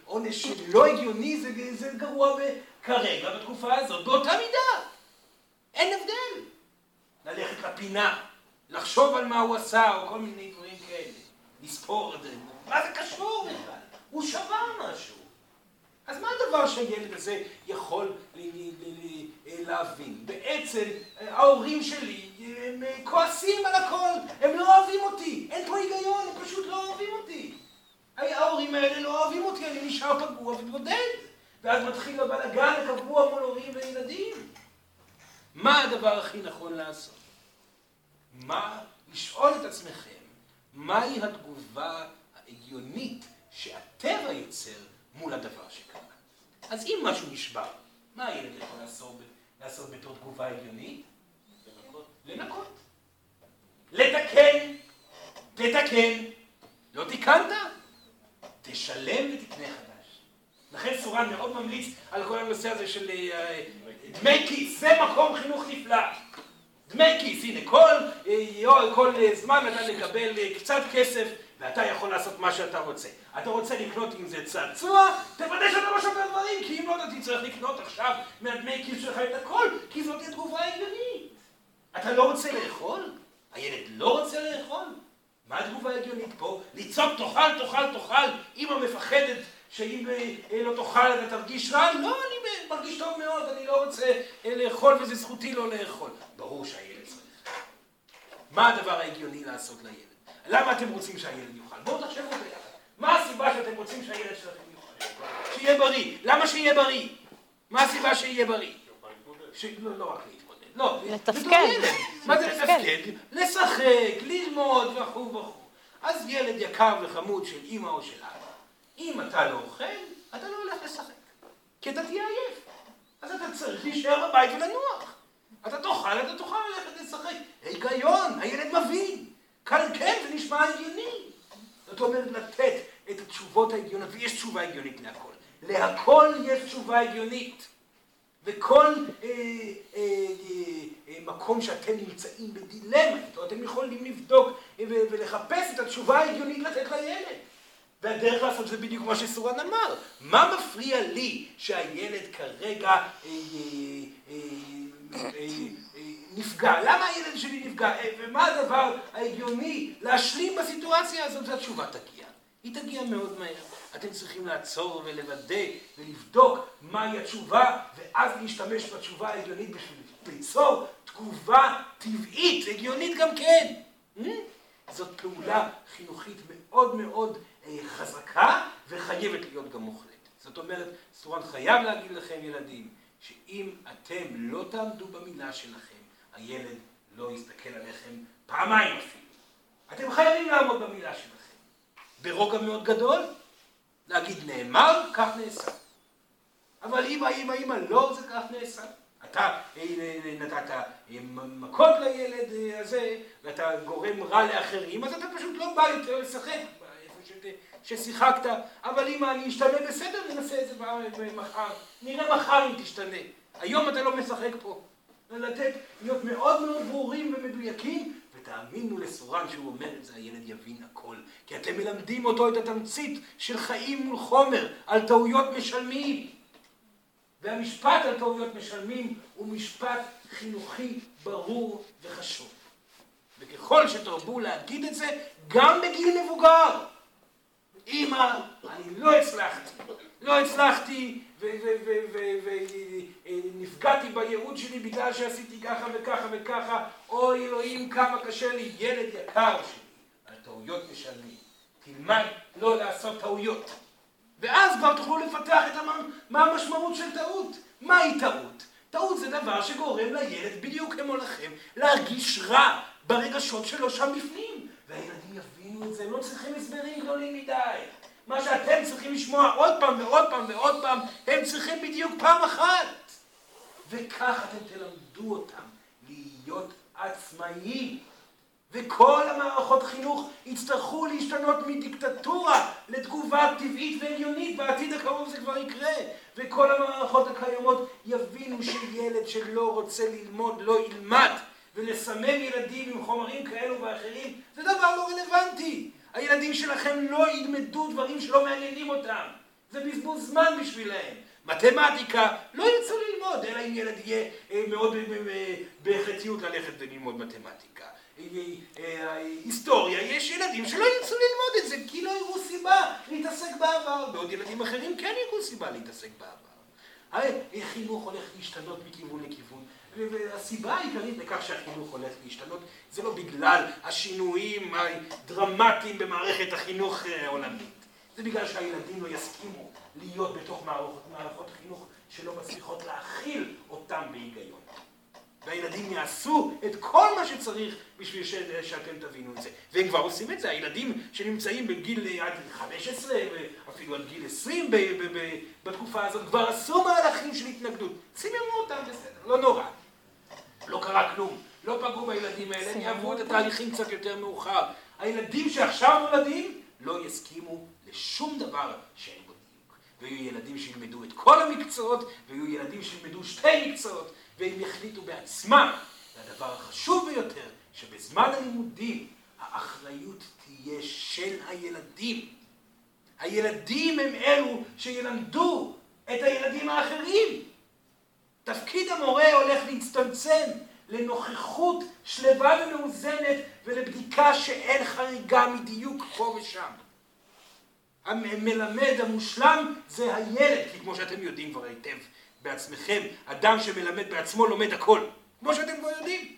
עונש לא הגיוני זה, זה גרוע כרגע, בתקופה הזאת, באותה מידה. אין הבדל. ללכת לפינה, לחשוב על מה הוא עשה, או כל מיני דברים כאלה. לספור את זה. מה זה קשור בכלל? הוא שבר משהו. אז מה הדבר שהילד הזה יכול להבין? בעצם ההורים שלי הם כועסים על הכל, הם לא אוהבים אותי, אין פה היגיון, הם פשוט לא אוהבים אותי. ההורים האלה לא אוהבים אותי, אני נשאר פגוע ובודד. ואז מתחיל הבלאגן הקבוע מול הורים וילדים. מה הדבר הכי נכון לעשות? מה, לשאול את עצמכם, מהי התגובה ההגיונית שהטבע יוצר מול הדבר שקרה? אז אם משהו נשבר, מה הילד יכול לעשות, לעשות בתור תגובה הגיונית? לנקות. לנקות. לתקן. תתקן. לא תיקנת? תשלם ותקנה חדש. לכן סורן מאוד ממליץ על כל הנושא הזה של אה, דמי כיס, זה מקום חינוך נפלא. דמי כיס, הנה, כל, אה, כל זמן אתה מקבל אה, קצת כסף ואתה יכול לעשות מה שאתה רוצה. אתה רוצה לקנות עם זה צעצוע, תוודא שאתה לא שובר דברים, כי אם לא, אתה תצטרך לקנות עכשיו מהדמי כיס שלך את הכל, כי זאת תגובה הגיונית. אתה לא רוצה לאכול? הילד לא רוצה לאכול? מה התגובה ההגיונית פה? לצעוק תאכל, תאכל, תאכל, אמא מפחדת שאם אה, לא תאכל אתה תרגיש רע? לא, אני מרגיש טוב מאוד, אני לא רוצה אה, לאכול וזה זכותי לא לאכול. ברור שהילד צריך. מה הדבר ההגיוני לעשות לילד? למה אתם רוצים שהילד יאכל? בואו תחשבו ביחד. מה הסיבה שאתם רוצים שהילד שלכם יאכל? שיהיה בריא. למה שיהיה בריא? מה הסיבה שיהיה בריא? לא, לא רק להתמודד. לא, לתפקד. מה זה לתפקד? לשחק, ללמוד וכו' וכו'. אז ילד יקר וחמוד של אימא או של אבא, אם אתה לא אוכל, אתה לא הולך לשחק. כי אתה תהיה עייף. אז אתה צריך להישאר בבית ולנוח. אתה תאכל, אתה תוכל ללכת לשחק. היגיון, הילד מבין. כאן כן, זה נשמע הגיוני. זאת אומרת, לתת את התשובות ההגיוניות, ויש תשובה הגיונית להכל. להכל יש תשובה הגיונית. וכל אה, אה, אה, מקום שאתם נמצאים בדילמה אתם יכולים לבדוק ולחפש את התשובה ההגיונית לתת לילד. והדרך לעשות זה בדיוק מה שסורן אמר. מה מפריע לי שהילד כרגע נפגע? למה הילד שלי נפגע? ומה הדבר ההגיוני להשלים בסיטואציה הזאת? והתשובה תגיע. היא תגיע מאוד מהר. אתם צריכים לעצור ולוודא ולבדוק מהי התשובה, ואז להשתמש בתשובה ההגיונית בשביל ליצור תגובה טבעית, הגיונית גם כן. זאת פעולה חינוכית מאוד מאוד אה, חזקה וחייבת להיות גם מוחלטת. זאת אומרת, סורן חייב להגיד לכם ילדים, שאם אתם לא תעמדו במילה שלכם, הילד לא יסתכל עליכם פעמיים אפילו. אתם חייבים לעמוד במילה שלכם. ברוגע מאוד גדול, להגיד נאמר, כך נעשה. אבל אמא, אמא, אמא, לא, זה כך נעשה. אתה אה, אה, נתת אה, מכות לילד הזה, ואתה גורם רע לאחרים, אז אתה פשוט לא בא יותר לשחק איפה ששיחקת. אבל אמא, אני אשתנה בסדר, ננסה את זה מחר. נראה מחר אם תשתנה. היום אתה לא משחק פה. ולתת, להיות מאוד מאוד ברורים ומדויקים, ותאמינו לסורן שהוא אומר את זה, הילד יבין הכל. כי אתם מלמדים אותו את התמצית של חיים מול חומר, על טעויות משלמים. והמשפט על טעויות משלמים הוא משפט חינוכי ברור וחשוב. וככל שתרבו להגיד את זה, גם בגיל מבוגר. אמא, אני לא הצלחתי, לא הצלחתי ונפגעתי בייעוד שלי בגלל שעשיתי ככה וככה וככה, אוי אלוהים כמה קשה לי, ילד יקר שלי, על טעויות משלמים. תלמד לא לעשות טעויות. ואז כבר תוכלו לפתח את המ... מה המשמעות של טעות. מהי טעות? טעות זה דבר שגורם לילד, בדיוק כמו לכם, להרגיש רע ברגשות שלו שם בפנים. והילדים יבינו את זה, הם לא צריכים הסברים גדולים מדי. מה שאתם צריכים לשמוע עוד פעם ועוד פעם ועוד פעם, הם צריכים בדיוק פעם אחת. וכך אתם תלמדו אותם להיות עצמאיים. וכל המערכות חינוך יצטרכו להשתנות מדיקטטורה לתגובה טבעית ועליונית, בעתיד הקרוב זה כבר יקרה. וכל המערכות הקיימות יבינו שילד שלא רוצה ללמוד לא ילמד. ולסמם ילדים עם חומרים כאלו ואחרים, זה דבר לא רלוונטי. הילדים שלכם לא ילמדו דברים שלא מעניינים אותם. זה בזבוז זמן בשבילהם. מתמטיקה, לא ירצו ללמוד, אלא אם ילד יהיה אה, מאוד בהחלטיות ללכת וללמוד מתמטיקה. אה, אה, היסטוריה, יש ילדים שלא ירצו ללמוד את זה, כי לא יראו סיבה להתעסק בעבר, בעוד ילדים אחרים כן יראו סיבה להתעסק בעבר. החינוך הולך להשתנות מכיוון לכיוון. והסיבה העיקרית לכך שהחינוך הולך להשתנות זה לא בגלל השינויים הדרמטיים במערכת החינוך העולמית. זה בגלל שהילדים לא יסכימו להיות בתוך מערכות, מערכות חינוך שלא מצליחות להכיל אותם בהיגיון. והילדים יעשו את כל מה שצריך בשביל ש... שאתם תבינו את זה. והם כבר עושים את זה, הילדים שנמצאים בגיל עד 15, אפילו עד גיל 20 ב... ב... ב... בתקופה הזאת, כבר עשו מהלכים של התנגדות. סיממו אותם בסדר, לא נורא. לא קרה כלום, לא פגעו בילדים האלה, הם יעברו את התהליכים קצת יותר מאוחר. הילדים שעכשיו נולדים לא יסכימו לשום דבר שאין בו דיוק. ויהיו ילדים שילמדו את כל המקצועות, ויהיו ילדים שילמדו שתי מקצועות, והם יחליטו בעצמם. והדבר החשוב ביותר, שבזמן הלימודים האחריות תהיה של הילדים. הילדים הם אלו שילמדו את הילדים האחרים. תפקיד המורה הולך להצטמצם לנוכחות שלווה ומאוזנת ולבדיקה שאין חריגה מדיוק פה ושם. המלמד המושלם זה הילד, כי כמו שאתם יודעים כבר היטב בעצמכם, אדם שמלמד בעצמו לומד הכל, כמו שאתם כבר יודעים.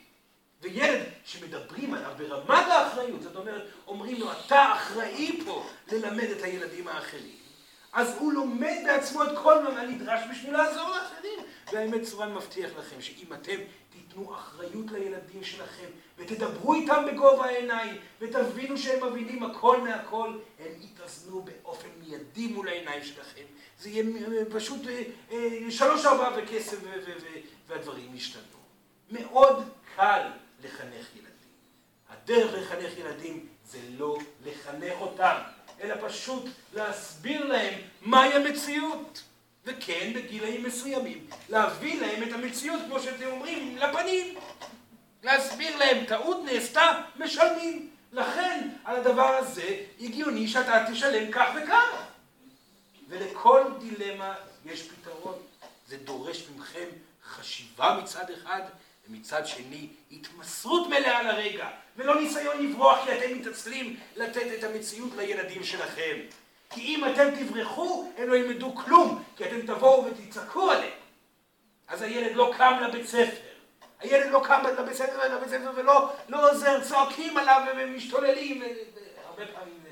וילד שמדברים עליו ברמת האחריות, זאת אומרת, אומרים לו, אתה אחראי פה ללמד את הילדים האחרים. אז הוא לומד בעצמו את כל מה נדרש בשביל לעזור לאחרים. והאמת צורן מבטיח לכם שאם אתם תיתנו אחריות לילדים שלכם ותדברו איתם בגובה העיניים ותבינו שהם מבינים הכל מהכל, הם יתאזנו באופן מיידי מול העיניים שלכם. זה יהיה פשוט אה, אה, שלוש ארבע וכסף והדברים ישתנו. מאוד קל לחנך ילדים. הדרך לחנך ילדים זה לא לחנך אותם. אלא פשוט להסביר להם מהי המציאות. וכן, בגילאים מסוימים, להביא להם את המציאות, כמו שאתם אומרים, לפנים. להסביר להם, טעות נעשתה, משלמים. לכן, על הדבר הזה, הגיוני שאתה תשלם כך וכך. ולכל דילמה יש פתרון. זה דורש מכם חשיבה מצד אחד, ומצד שני, התמסרות מלאה לרגע, ולא ניסיון לברוח כי אתם מתעצלים לתת את המציאות לילדים שלכם. כי אם אתם תברחו, הם לא ילמדו כלום, כי אתם תבואו ותצעקו עליהם. אז הילד לא קם לבית ספר. הילד לא קם לבית ספר, לבית ספר ולא לא עוזר, צועקים עליו ומשתוללים, הרבה פעמים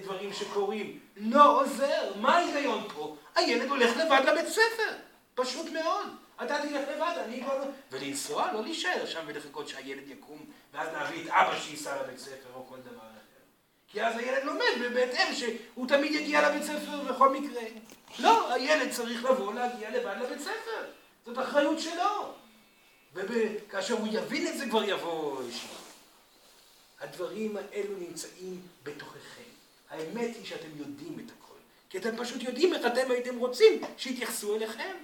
דברים שקורים. לא עוזר. מה ההיגיון פה? הילד הולך לבד לבית ספר. פשוט מאוד. אתה תלך לבד, אני כבר לא... ולנסוע, לא להישאר שם ולחכות שהילד יקום, ואז להביא את אבא שייסע לבית ספר או כל דבר אחר. כי אז הילד לומד בהתאם שהוא תמיד יגיע לבית ספר בכל מקרה. לא, הילד צריך לבוא להגיע לבד לבית ספר. זאת אחריות שלו. וכאשר הוא יבין את זה כבר יבוא ישיבה. הדברים האלו נמצאים בתוככם. האמת היא שאתם יודעים את הכל. כי אתם פשוט יודעים איך אתם הייתם רוצים שיתייחסו אליכם.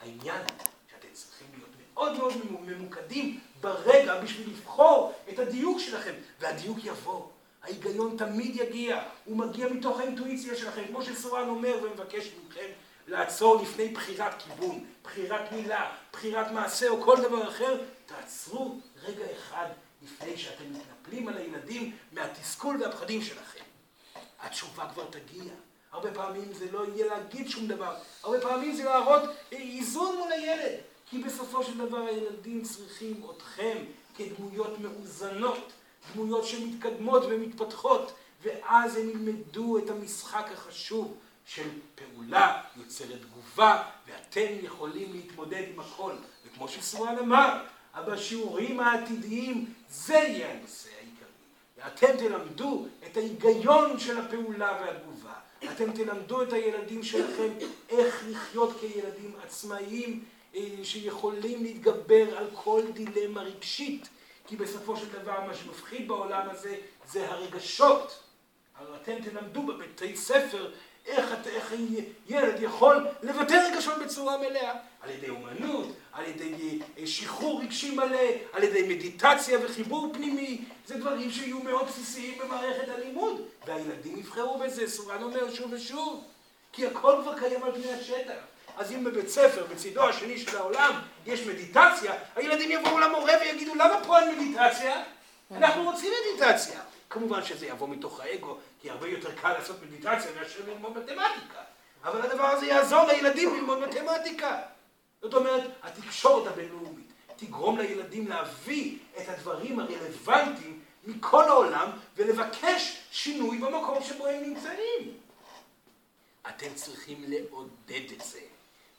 העניין שאתם צריכים להיות מאוד מאוד ממוקדים ברגע בשביל לבחור את הדיוק שלכם, והדיוק יבוא. ההיגיון תמיד יגיע, הוא מגיע מתוך האינטואיציה שלכם, כמו שסורן אומר ומבקש מכם לעצור לפני בחירת כיוון, בחירת מילה, בחירת מעשה או כל דבר אחר, תעצרו רגע אחד לפני שאתם מתנפלים על הילדים מהתסכול והפחדים שלכם. התשובה כבר תגיע. הרבה פעמים זה לא יהיה להגיד שום דבר, הרבה פעמים זה להראות איזון מול הילד, כי בסופו של דבר הילדים צריכים אתכם כדמויות מאוזנות, דמויות שמתקדמות ומתפתחות, ואז הם ילמדו את המשחק החשוב של פעולה יוצרת תגובה, ואתם יכולים להתמודד עם הכל. וכמו שסורן אמר, בשיעורים העתידיים זה יהיה הנושא העיקרי. אתם תלמדו את ההיגיון של הפעולה והתגובה. אתם תלמדו את הילדים שלכם איך לחיות כילדים עצמאיים שיכולים להתגבר על כל דילמה רגשית, כי בסופו של דבר מה שמפחיד בעולם הזה זה הרגשות. אבל אתם תלמדו בבתי ספר איך, איך ילד יכול לבטא רגשות בצורה מלאה, על ידי אומנות, על ידי אה, שחרור רגשי מלא, על ידי מדיטציה וחיבור פנימי, זה דברים שיהיו מאוד בסיסיים במערכת הלימוד, והילדים יבחרו בזה, סורן אומר שוב ושוב, כי הכל כבר קיים על פני השטח. אז אם בבית ספר, בצידו השני של העולם, יש מדיטציה, הילדים יבואו למורה ויגידו, למה פה אין מדיטציה? אנחנו רוצים מדיטציה. כמובן שזה יבוא מתוך האגו, כי הרבה יותר קל לעשות מדיטציה מאשר ללמוד מתמטיקה. אבל הדבר הזה יעזור לילדים ללמוד מתמטיקה. זאת אומרת, התקשורת הבינלאומית תגרום לילדים להביא את הדברים הרלוונטיים מכל העולם ולבקש שינוי במקום שבו הם נמצאים. אתם צריכים לעודד את זה.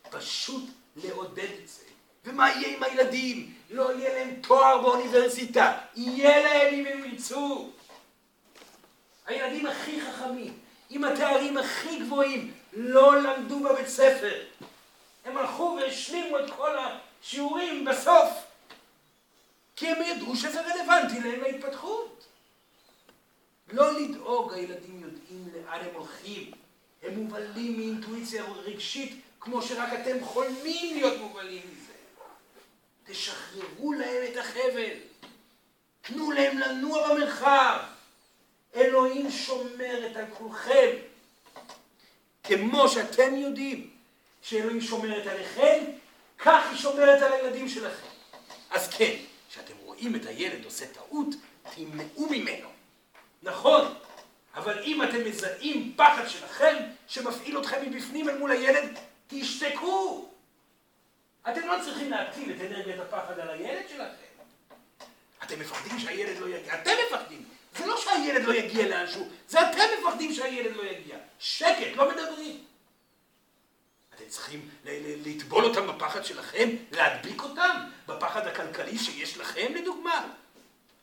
פשוט לעודד את זה. ומה יהיה עם הילדים? לא יהיה להם תואר באוניברסיטה, יהיה להם אם הם ירצו. הילדים הכי חכמים, עם התארים הכי גבוהים, לא למדו בבית ספר. הם הלכו והשלימו את כל השיעורים בסוף, כי הם ידעו שזה רלוונטי להם להתפתחות. לא לדאוג, הילדים יודעים לאן הם הולכים. הם מובלים מאינטואיציה רגשית, כמו שרק אתם חולמים להיות מובלים מזה. תשחררו להם את החבל. תנו להם לנוע במרחב. אלוהים שומרת על כולכם. כמו שאתם יודעים שאלוהים שומרת עליכם, כך היא שומרת על הילדים שלכם. אז כן, כשאתם רואים את הילד עושה טעות, תמנעו ממנו. נכון, אבל אם אתם מזהים פחד שלכם, שמפעיל אתכם מבפנים אל מול הילד, תשתקו. אתם לא צריכים להטיל את אנרגיית הפחד על הילד שלכם. אתם מפחדים שהילד לא יגיע. אתם מפחדים. זה לא שהילד לא יגיע לאנשהו, זה אתם מפחדים שהילד לא יגיע. שקט, לא מדברים. אתם צריכים לטבול אותם בפחד שלכם, להדביק אותם, בפחד הכלכלי שיש לכם לדוגמה,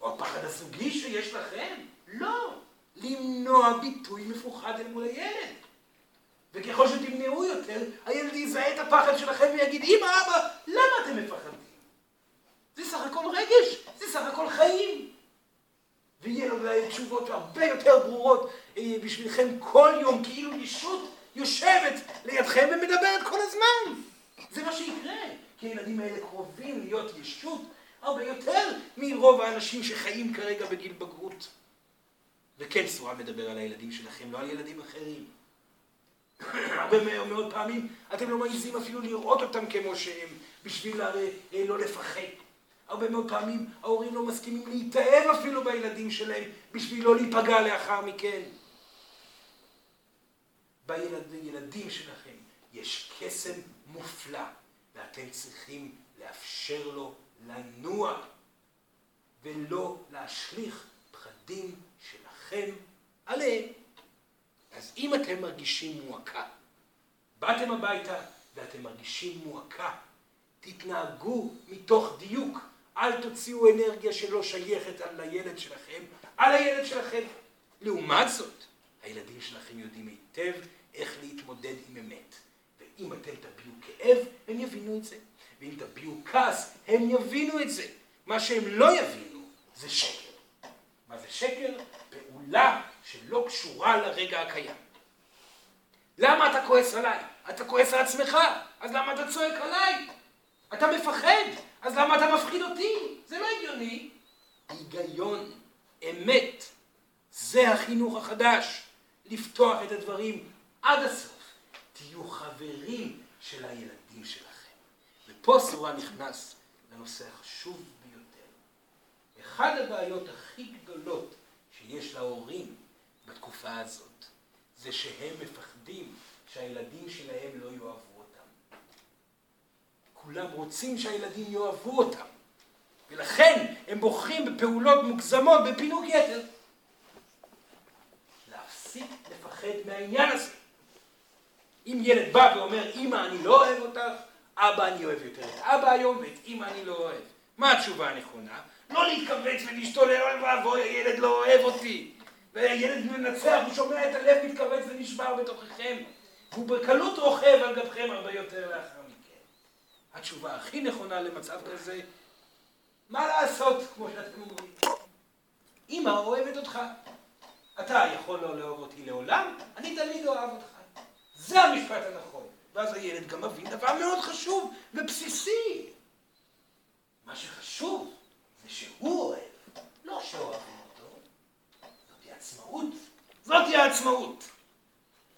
או הפחד הזוגי שיש לכם. לא. למנוע ביטוי מפוחד אל מול הילד. וככל שתמנעו יותר, הילד יזהה את הפחד שלכם ויגיד, אמא, אבא, למה אתם מפחדים? זה סך הכל רגש, זה סך הכל חיים. ויהיה לו תשובות הרבה יותר ברורות אה, בשבילכם כל יום, כאילו ישות יושבת לידכם ומדברת כל הזמן. זה מה שיקרה, כי הילדים האלה קרובים להיות ישות הרבה יותר מרוב האנשים שחיים כרגע בגיל בגרות. וכן סורה מדבר על הילדים שלכם, לא על ילדים אחרים. הרבה מאוד פעמים אתם לא מעיזים אפילו לראות אותם כמו שהם, בשביל הרי אה, לא לפחד. הרבה מאוד פעמים ההורים לא מסכימים להתאהב אפילו בילדים שלהם, בשביל לא להיפגע לאחר מכן. בילדים שלכם יש קסם מופלא, ואתם צריכים לאפשר לו לנוע, ולא להשליך פחדים שלכם עליהם. אז אם אתם מרגישים מועקה, באתם הביתה ואתם מרגישים מועקה, תתנהגו מתוך דיוק. אל תוציאו אנרגיה שלא שייכת על הילד שלכם, על הילד שלכם. לעומת זאת, הילדים שלכם יודעים היטב איך להתמודד עם אמת. ואם אתם תביעו כאב, הם יבינו את זה. ואם תביעו כעס, הם יבינו את זה. מה שהם לא יבינו זה שקר. מה זה שקר? פעולה שלא קשורה לרגע הקיים. למה אתה כועס עליי? אתה כועס על עצמך, אז למה אתה צועק עליי? אתה מפחד, אז למה אתה מפחיד אותי? זה לא הגיוני. היגיון, אמת, זה החינוך החדש. לפתוח את הדברים עד הסוף. תהיו חברים של הילדים שלכם. ופה סורה נכנס לנושא החשוב ביותר. אחד הבעיות הכי גדולות שיש להורים בתקופה הזאת, זה שהם מפחדים שהילדים שלהם לא יאהבו אותם. כולם רוצים שהילדים יאהבו אותם, ולכן הם בוחרים בפעולות מוגזמות בפינוק יתר. להפסיק לפחד מהעניין הזה. אם ילד בא ואומר, אמא, אני לא אוהב אותך, אבא, אני אוהב יותר את אבא היום, ואת אמא אני לא אוהב. מה התשובה הנכונה? לא להתכווץ ולהשתולל, אוי ואבוי, הילד לא אוהב אותי. והילד מנצח, הוא שומע את הלב מתכווץ ונשבר בתוככם. והוא בקלות רוכב על גבכם הרבה יותר לאחר מכן. התשובה הכי נכונה למצב כזה, מה לעשות, כמו שאתם אומרים? אמא אוהבת אותך. אתה יכול לא לאהוב אותי לעולם, אני תמיד אוהב אותך. זה המשפט הנכון. ואז הילד גם מבין דבר מאוד חשוב ובסיסי. מה שחשוב זה שהוא אוהב, לא שאוהבים אותו. זאתי עצמאות. זאתי העצמאות.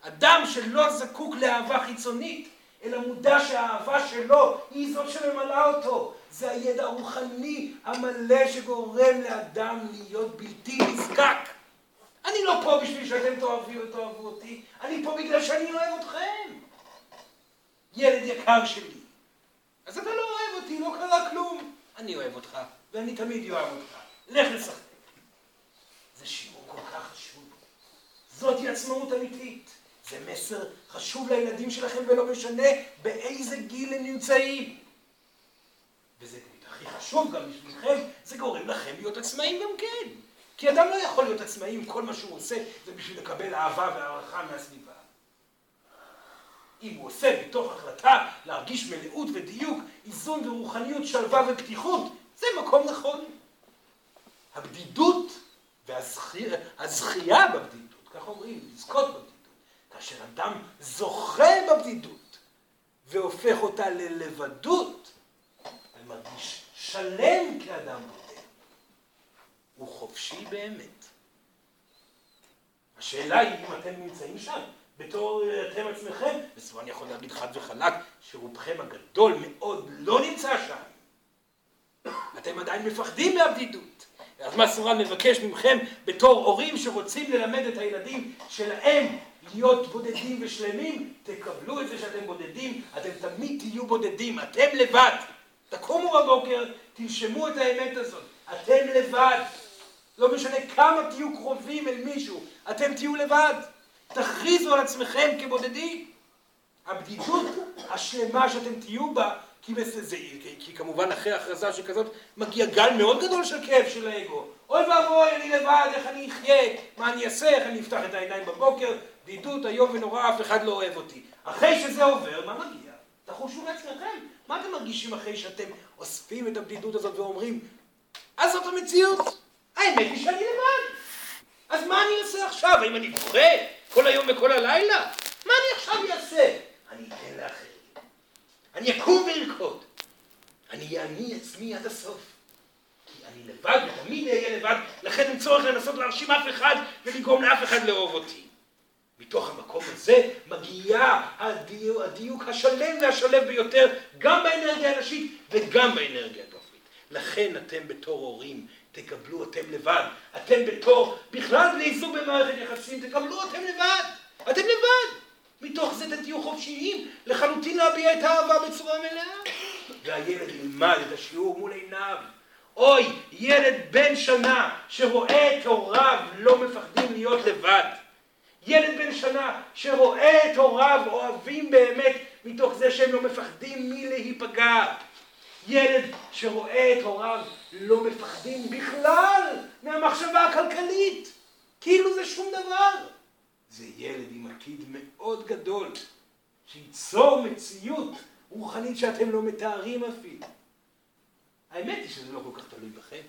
אדם שלא זקוק לאהבה חיצונית, אלא מודע שהאהבה שלו היא זאת שממלאה אותו. זה הידע הרוחני המלא שגורם לאדם להיות בלתי נזקק. אני לא פה בשביל שאתם תאהבו, תאהבו אותי, אני פה בגלל שאני אוהב אתכם. ילד יקר שלי. אז אתה לא אוהב אותי, לא קרה כלום. אני אוהב אותך, ואני תמיד אוהב אותך. לך לשחק. זה שיעור כל כך. זאתי עצמאות אמיתית. זה מסר חשוב לילדים שלכם ולא משנה באיזה גיל הם נמצאים. וזה הכי חשוב גם בשבילכם, זה גורם לכם להיות עצמאים גם כן. כי אדם לא יכול להיות עצמאי אם כל מה שהוא עושה זה בשביל לקבל אהבה והערכה מהסביבה. אם הוא עושה מתוך החלטה להרגיש מלאות ודיוק, איזון ורוחניות, שלווה ופתיחות, זה מקום נכון. הבדידות והזכייה בבדידות, כך אומרים, לזכות בבדידות. כאשר אדם זוכה בבדידות והופך אותה ללבדות, ומרגיש שלם כאדם בודד, הוא חופשי באמת. השאלה היא אם אתם נמצאים שם. בתור אתם עצמכם, בסופו אני יכול להגיד חד וחלק שרובכם הגדול מאוד לא נמצא שם. אתם עדיין מפחדים מהבדידות. אז מה סורן מבקש מכם בתור הורים שרוצים ללמד את הילדים שלהם להיות בודדים ושלמים, תקבלו את זה שאתם בודדים, אתם תמיד תהיו בודדים, אתם לבד. תקומו בבוקר, תנשמו את האמת הזאת, אתם לבד. לא משנה כמה תהיו קרובים אל מישהו, אתם תהיו לבד. תכריזו על עצמכם כבודדים. הבדידות השלמה שאתם תהיו בה, כי, זה, כי, כי כמובן אחרי הכרזה שכזאת מגיע גל מאוד גדול של כאב של האגו. אוי ואבוי, אני לבד, איך אני אחיה, מה אני אעשה, איך אני אפתח את העיניים בבוקר, בדידות איום ונורא, אף אחד לא אוהב אותי. אחרי שזה עובר, מה מגיע? תחושו לעצמכם. מה אתם מרגישים אחרי שאתם אוספים את הבדידות הזאת ואומרים, אז זאת המציאות? האמת היא שאני לבד. אז מה אני אעשה עכשיו? האם אני בוכה כל היום וכל הלילה? מה אני עכשיו אעשה? אני אתן לאחרים. אני אקום וארקוד. אני אעני עצמי עד הסוף. כי אני לבד ותמיד אהיה לבד, לכן אין צורך לנסות להרשים אף אחד ולגרום לאף אחד לאהוב אותי. מתוך המקום הזה מגיע הדיוק, הדיוק השלם והשלב ביותר גם באנרגיה הנשית וגם באנרגיה הגברית. לכן אתם בתור הורים תקבלו אתם לבד. אתם בתור בכלל בני זוג במערכת יחסים תקבלו אתם לבד. אתם לבד. מתוך זה תהיו חופשיים לחלוטין להביע את האהבה בצורה מלאה. והילד ילמד את השיעור מול עיניו. אוי, ילד בן שנה שרואה את הוריו לא מפחדים להיות לבד. ילד בן שנה שרואה את הוריו אוהבים באמת מתוך זה שהם לא מפחדים מלהיפגע. ילד שרואה את הוריו לא מפחדים בכלל מהמחשבה הכלכלית, כאילו זה שום דבר. זה ילד עם עתיד מאוד גדול, שייצור מציאות רוחנית שאתם לא מתארים אפילו. האמת היא שזה לא כל כך תלוי בכם,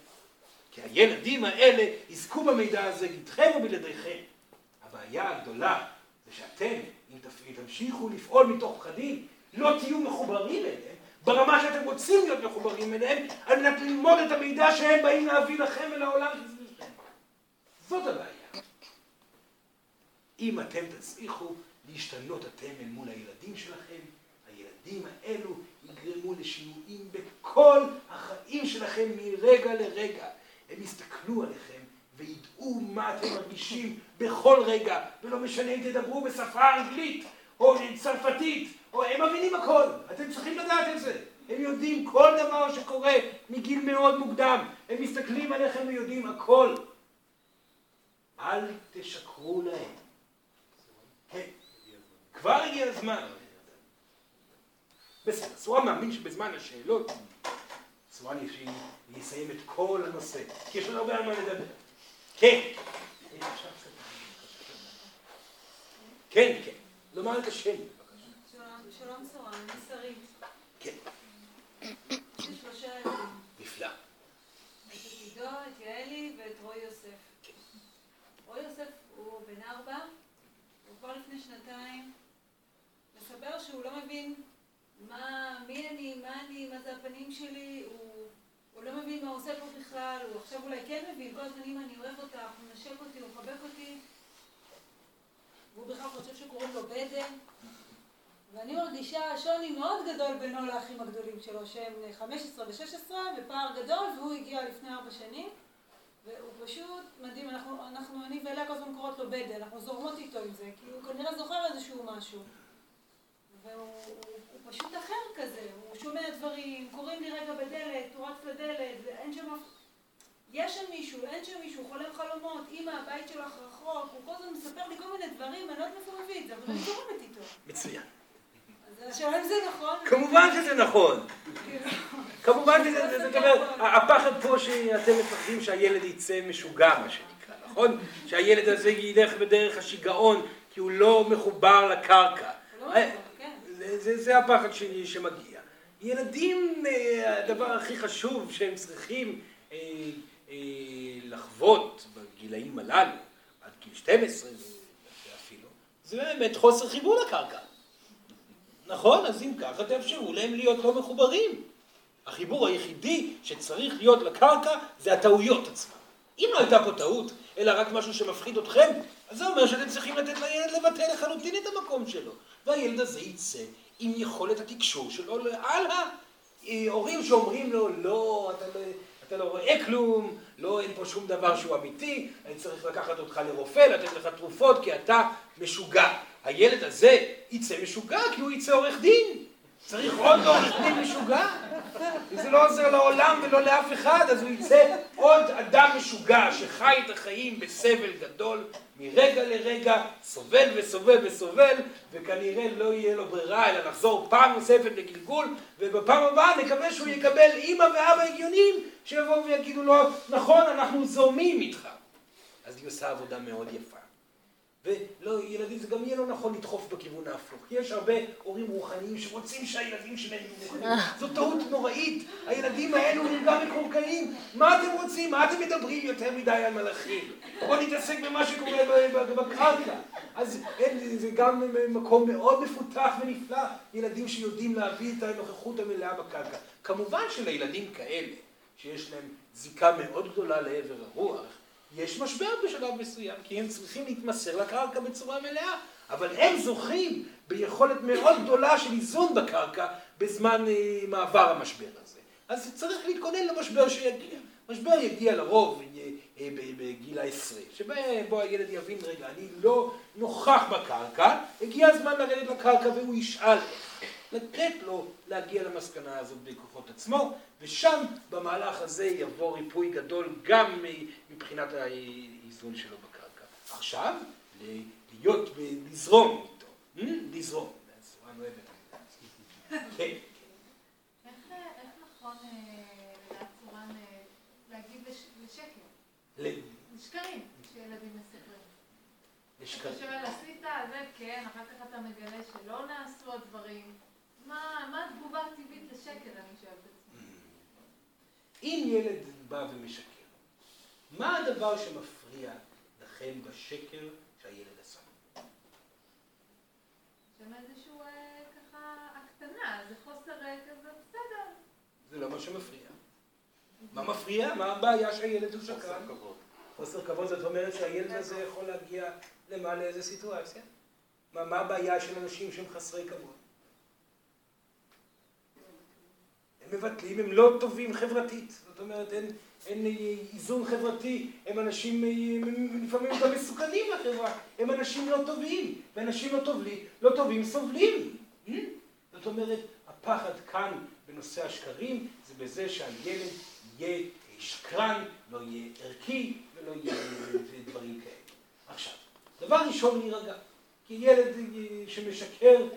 כי הילדים האלה יזכו במידע הזה איתכם ובלעדיכם. הבעיה הגדולה זה שאתם, אם תמשיכו לפעול מתוך פחדים, לא תהיו מחוברים אליהם, ברמה שאתם רוצים להיות מחוברים אליהם, על מנת ללמוד את המידע שהם באים להביא לכם ולעולם שסביבכם. זאת הבעיה. אם אתם תצליחו להשתנות אתם אל מול הילדים שלכם, הילדים האלו יגרמו לשינויים בכל החיים שלכם מרגע לרגע. הם יסתכלו עליכם וידעו מה אתם מרגישים בכל רגע, ולא משנה אם תדברו בשפה אנגלית או צרפתית, או הם מבינים הכל, אתם צריכים לדעת את זה. הם יודעים כל דבר שקורה מגיל מאוד מוקדם, הם מסתכלים עליכם ויודעים הכל. אל תשקרו להם. כבר הגיע הזמן. בסדר, סורן מאמין שבזמן השאלות, סורן יסיים את כל הנושא, כי יש לנו הרבה על מה לדבר. כן. כן, כן. לומר את השם. שלום סורן, אני שרית. כן. יש לי שלושה ילדים. נפלא. את עידו, את יעלי ואת רועי יוסף. רועי יוסף הוא בן ארבע, הוא כבר לפני שנתיים מספר שהוא לא מבין מה, מי אני, מה אני, מה זה הפנים שלי, הוא הוא לא מבין מה הוא עושה פה בכלל, הוא עכשיו אולי כן מבין, כל הזמנים אני אוהב אותך, הוא מנשק אותי, הוא מחבק אותי, והוא בכלל חושב שקוראים לו בדן. ואני מרגישה שוני מאוד גדול בינו לאחים הגדולים שלו, שהם 15 ו-16, בפער גדול, והוא הגיע לפני ארבע שנים, והוא פשוט מדהים, אנחנו, אנחנו אני ואליה כל הזמן קוראות לו בדן, אנחנו זורמות איתו עם זה, כי הוא כנראה זוכר איזשהו משהו. והוא הוא, הוא פשוט אחר כזה, הוא שומע דברים, קוראים לי רגע בדלת, הוא רץ לדלת, ואין שם אף... יש שם מישהו, אין שם מישהו, חולם חלומות, אמא, הבית שלך רחוק, הוא כל הזמן מספר לי כל מיני דברים, אני לא יודעת מאיפה הוא מביא את זה, אבל אני זורמת איתו. מצוין. אז השאלה אם זה נכון. כמובן שזה נכון. כמובן שזה, זאת אומרת, הפחד פה שאתם מפחדים שהילד יצא משוגע, מה שנקרא, נכון? שהילד הזה ילך בדרך השיגעון, כי הוא לא מחובר לקרקע. זה, זה, זה הפחד שלי שמגיע. ילדים, אה, הדבר הכי חשוב שהם צריכים אה, אה, לחוות בגילאים הללו, עד גיל 12 אפילו, זה באמת חוסר חיבור לקרקע. נכון? אז אם ככה תאפשרו להם להיות לא מחוברים. החיבור היחידי שצריך להיות לקרקע זה הטעויות עצמן. אם לא הייתה פה טעות, אלא רק משהו שמפחיד אתכם, אז זה אומר שאתם צריכים לתת לילד לבטא לחלוטין את המקום שלו. והילד הזה יצא עם יכולת התקשור שלו על ההורים שאומרים לו, לא, אתה לא, אתה לא רואה כלום, לא, אין פה שום דבר שהוא אמיתי, אני צריך לקחת אותך לרופא, לתת לך תרופות, כי אתה משוגע. הילד הזה יצא משוגע כי הוא יצא עורך דין. צריך עוד עורך דין משוגע. וזה לא עוזר לעולם ולא לאף אחד, אז הוא יצא עוד אדם משוגע שחי את החיים בסבל גדול מרגע לרגע, סובל וסובל וסובל, וכנראה לא יהיה לו ברירה אלא לחזור פעם נוספת לגלגול, ובפעם הבאה נקווה שהוא יקבל אימא ואבא הגיונים שיבואו ויגידו לו, נכון, אנחנו זורמים איתך. אז היא עושה עבודה מאוד יפה. ולא, ילדים, זה גם יהיה לא נכון לדחוף בכיוון ההפוך. יש הרבה הורים רוחניים שרוצים שהילדים שלהם יהיו רוחניים. זו טעות נוראית. הילדים האלו הם גם מקורקעים. מה אתם רוצים? מה אתם מדברים יותר מדי על מלאכים? בואו נתעסק במה שקורה בקרקע. אז אין, זה גם מקום מאוד מפותח ונפלא, ילדים שיודעים להביא את הנוכחות המלאה בקרקע. כמובן שלילדים כאלה, שיש להם זיקה מאוד גדולה לעבר הרוח, יש משבר בשלב מסוים, כי הם צריכים להתמסר לקרקע בצורה מלאה, אבל הם זוכים ביכולת מאוד גדולה של איזון בקרקע בזמן אה, מעבר המשבר הזה. אז צריך להתכונן למשבר שיגיע. משבר יגיע לרוב אה, בגיל העשרה, שבו הילד יבין, רגע, אני לא נוכח בקרקע, הגיע הזמן לרדת לקרקע והוא ישאל לתת לו להגיע למסקנה הזאת בכוחות עצמו, ושם במהלך הזה יבוא ריפוי גדול גם מבחינת האיזון שלו בקרקע. עכשיו, להיות, לזרום איתו, אה? לזרום. כן. איך נכון אה, אה? לשקרים שילדים מספרים. לשקרים. אתה שואל, עשית, זה כן, אחר כך אתה מגלה שלא נעשו הדברים. מה התגובה הטבעית לשקר, אני שואלת את עצמי. אם ילד בא ומשקר, מה הדבר שמפריע לכם בשקר שהילד עשה? שם איזשהו אה, ככה הקטנה, זה חוסר אה, כזה, בסדר. זה לא מה שמפריע. מה מפריע? מה הבעיה שהילד הוא שקרן? חוסר כבוד. חוסר כבוד, זאת אומרת שהילד הזה יכול להגיע למה, לאיזה סיטואציה? מה הבעיה של אנשים שהם חסרי כבוד? מבטלים, הם לא טובים חברתית. זאת אומרת, אין, אין איזון חברתי, הם אנשים לפעמים גם מסוכנים לחברה, הם אנשים לא טובים, ואנשים לא טובים, לא טובים סובלים. Hmm? זאת אומרת, הפחד כאן בנושא השקרים, זה בזה שהילד יהיה שקרן, לא יהיה ערכי, ולא יהיה דברים כאלה. עכשיו, דבר ראשון להירגע, כי ילד שמשקר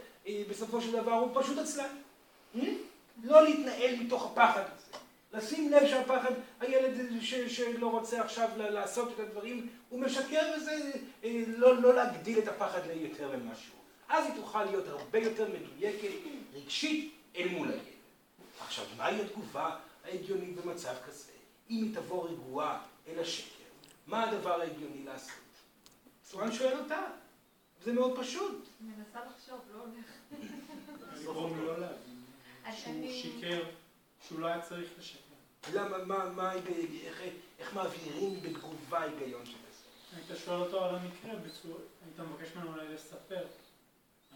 בסופו של דבר הוא פשוט עצלן. לא להתנהל מתוך הפחד הזה. לשים לב שהפחד, הילד ש, שלא רוצה עכשיו לעשות את הדברים, הוא משקר וזה, אה, לא, לא להגדיל את הפחד ליותר ממשהו. אז היא תוכל להיות הרבה יותר מדויקת, רגשית, אל מול הילד. עכשיו, מהי התגובה ההגיונית במצב כזה? אם היא תבוא רגועה אל השקר, מה הדבר ההגיוני לעשות? סורן שואל אותה, זה מאוד פשוט. מנסה לחשוב, לא הולך. שהוא שיקר, שהוא לא היה צריך לשקר. למה, מה, מה, איך, איך מעבירים בתגובה היגיון של זה? היית שואל אותו על המקרה. היית מבקש ממנו אולי לספר.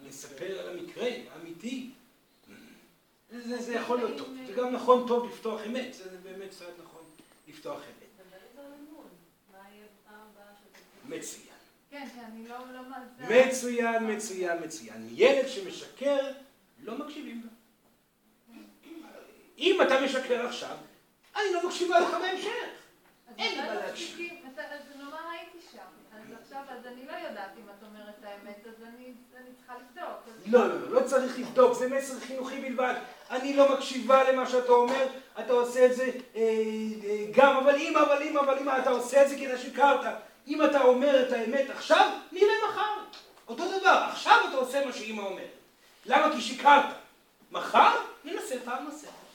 לספר על המקרה, אמיתי. זה, זה יכול להיות טוב. זה גם נכון טוב לפתוח אמת, זה באמת קצת נכון לפתוח אמת. מצוין. כן, שאני לא... לא מצוין, מצוין, מצוין. ילד שמשקר, לא מקשיבים לו. אם אתה משקר עכשיו, אני לא מקשיבה לך בהמשך. אין לי מה להקשיב. אז נאמר הייתי שם, אז עכשיו, אז אני לא יודעת אם את אומרת האמת, אז אני צריכה לבדוק. לא, לא, לא, לא צריך לבדוק, זה מסר חינוכי בלבד. אני לא מקשיבה למה שאתה אומר, אתה עושה את זה אה, אה, גם, אבל אם, אבל אם, אבל אם, אתה עושה את זה כי אתה שיקרת. אם אתה אומר את האמת עכשיו, נראה מחר. אותו דבר, עכשיו אתה עושה מה שאימא אומרת. למה? כי שיקרת. מחר ננסה פעם נוספת.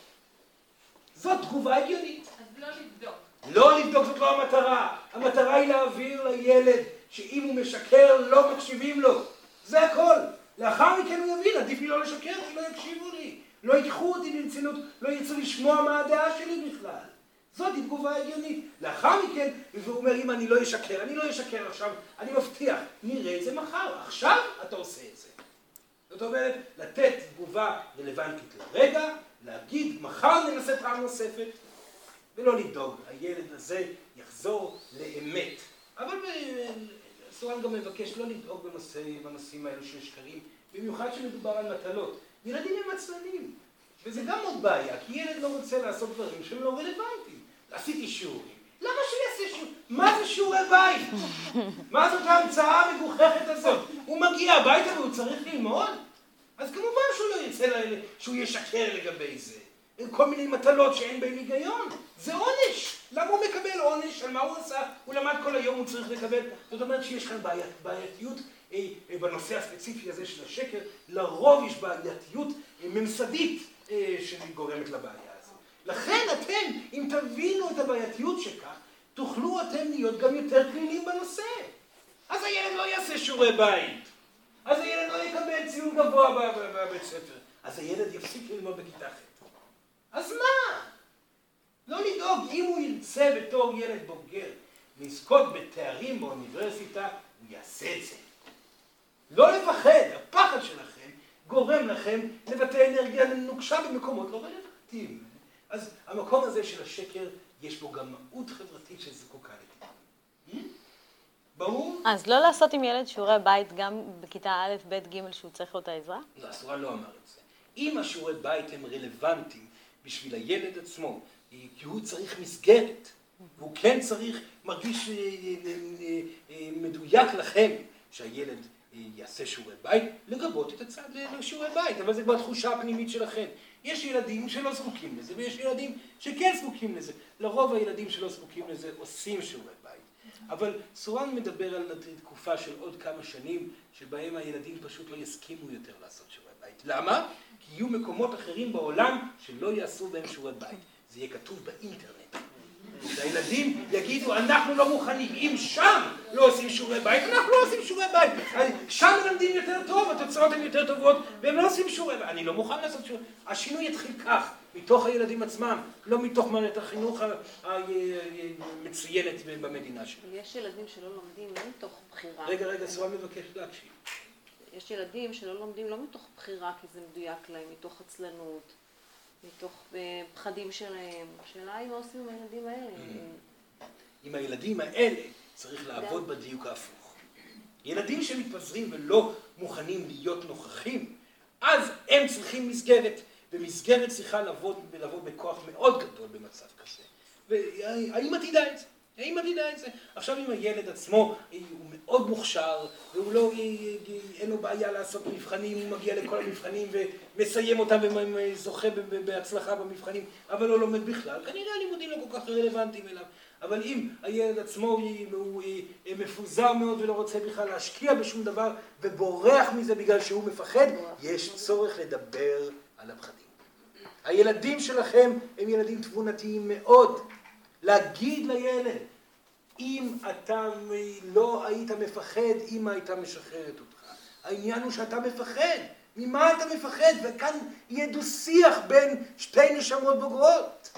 זאת תגובה הגיונית. אז לא לבדוק. לא לבדוק זאת לא המטרה. המטרה היא להעביר לילד שאם הוא משקר לא מקשיבים לו. זה הכל. לאחר מכן הוא יבין, עדיף לי לא לשקר כי לא יקשיבו לי. לא ייקחו אותי ברצינות, לא ירצו לשמוע מה הדעה שלי בכלל. זאת תגובה הגיונית. לאחר מכן, והוא אומר, אם אני לא אשקר, אני לא אשקר עכשיו, אני מבטיח, נראה את זה מחר. עכשיו אתה עושה את זה. זאת אומרת, לתת תגובה רלוונטית לרגע, להגיד, מחר ננסה פעם נוספת, ולא לדאוג, הילד הזה יחזור לאמת. אבל סורן גם מבקש לא לדאוג בנושא, בנושאים האלו של שקרים, במיוחד כשמדובר על מטלות. ילדים הם עצלנים, וזה גם עוד בעיה, כי ילד לא רוצה לעשות דברים שהם לא רלוונטיים. עשיתי שיעורים. למה שהוא יעשה שיעורים? מה זה שיעורי בית? מה זאת ההמצאה המגוחכת הזאת? הוא מגיע הביתה והוא צריך ללמוד? אז כמובן שהוא לא ירצה לאלה, שהוא ישקר לגבי זה. כל מיני מטלות שאין בהן היגיון. זה עונש. למה הוא מקבל עונש? על מה הוא עשה? הוא למד כל היום, הוא צריך לקבל. זאת אומרת שיש כאן בעיית, בעייתיות אה, אה, בנושא הספציפי הזה של השקר. לרוב יש בעייתיות אה, ממסדית אה, שגורמת לבעיה הזאת. לכן אתם, אם תבינו את הבעייתיות שכך, תוכלו אתם להיות גם יותר כלילים בנושא. אז הילד לא יעשה שיעורי בית. אז הילד לא יקבל ציון גבוה בבית ספר. אז הילד יפסיק ללמוד בכיתה ח'. אז מה? לא לדאוג, אם הוא ירצה בתור ילד בוגר לזכות בתארים באוניברסיטה, הוא יעשה את זה. לא לפחד, הפחד שלכם גורם לכם לבטא אנרגיה נוקשה במקומות לא רלוונטיים. אז המקום הזה של השקר, יש בו גם מהות חברתית שזקוקה לתיקון. ברור? אז לא לעשות עם ילד שיעורי בית גם בכיתה א', ב', ג', שהוא צריך לו את העזרה? לא, הסורה לא אמר את זה. אם השיעורי בית הם רלוונטיים בשביל הילד עצמו, כי הוא צריך מסגרת, והוא כן צריך, מרגיש אה, אה, אה, מדויק לכם שהילד יעשה שיעורי בית, לגבות את הצד לשיעורי בית, אבל זה בתחושה הפנימית שלכם. יש ילדים שלא זקוקים לזה, ויש ילדים שכן זקוקים לזה. לרוב הילדים שלא זקוקים לזה עושים שיעורי בית. אבל סורן מדבר על תקופה של עוד כמה שנים, שבהם הילדים פשוט לא יסכימו יותר לעשות שיעורי בית. למה? כי יהיו מקומות אחרים בעולם שלא יעשו בהם שיעורי בית. זה יהיה כתוב באינטרנט. שהילדים יגידו, אנחנו לא מוכנים, אם שם לא עושים שיעורי בית, אנחנו לא עושים שיעורי בית. שם מלמדים יותר טוב, התוצאות הן יותר טובות, והם לא עושים שיעורי בית. אני לא מוכן לעשות שיעורי בית. השינוי יתחיל כך, מתוך הילדים עצמם, לא מתוך מערכת החינוך המצוינת במדינה שלנו. יש ילדים שלא לומדים לא מתוך בחירה. רגע, רגע, סורה מבקש להקשיב. יש ילדים שלא לומדים לא מתוך בחירה, כי זה מדויק להם, מתוך עצלנות. מתוך אה, פחדים שלהם. השאלה היא מה עושים עם הילדים האלה. עם הילדים האלה צריך לעבוד בדיוק ההפוך. ילדים שמתפזרים ולא מוכנים להיות נוכחים, אז הם צריכים מסגרת, ומסגרת צריכה לעבוד, לעבוד בכוח מאוד גדול במצב כזה. והאמא תדע את זה. האמא תדע את זה. עכשיו אם הילד עצמו הוא מאוד מוכשר, והוא לא, אין לו בעיה לעשות מבחנים, הוא מגיע לכל המבחנים ומסיים אותם וזוכה בהצלחה במבחנים, אבל לא לומד בכלל, כנראה הלימודים לא כל כך רלוונטיים אליו. אבל אם הילד עצמו הוא מפוזר מאוד ולא רוצה בכלל להשקיע בשום דבר ובורח מזה בגלל שהוא מפחד, יש צורך לדבר על הפחדים. הילדים שלכם הם ילדים תבונתיים מאוד. להגיד לילד, אם אתה לא היית מפחד, אמא הייתה משחררת אותך. העניין הוא שאתה מפחד. ממה אתה מפחד? וכאן יהיה דו-שיח בין שתי נשמות בוגרות.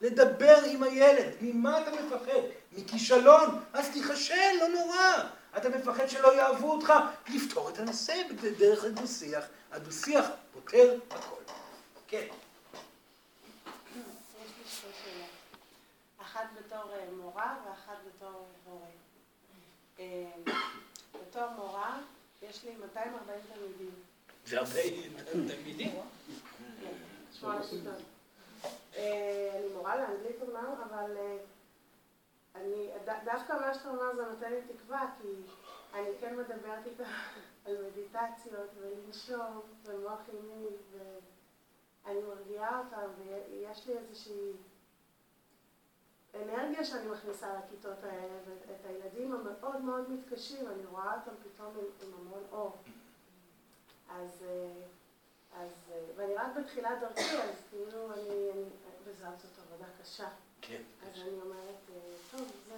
לדבר עם הילד, ממה אתה מפחד? מכישלון? אז תיכשל, לא נורא. אתה מפחד שלא יאהבו אותך? לפתור את הנושא בדרך הדו-שיח. הדו-שיח פותר הכל. כן. אחת בתור אה, מורה ואחת בתור הורה. אה, בתור מורה יש לי 240 תלמידים. זה הרבה תלמידים? אה, אני מורה לאנגלית אומנם, אבל אני, דווקא מה שאתה אומר זה נותן לי תקווה, כי אני כן מדברת איתה על מדיטציות ולנשום ומוח ימי, ואני מרגיעה אותם, ויש לי איזושהי אנרגיה שאני מכניסה לכיתות האלה, ואת הילדים המאוד מאוד מתקשים, אני רואה אותם פתאום עם, עם המון אור. אז, אז, ואני רק בתחילת דרכי, אז כאילו אני, אני וזאת זאת עבודה קשה. כן. אז אני אומרת, טוב, זה,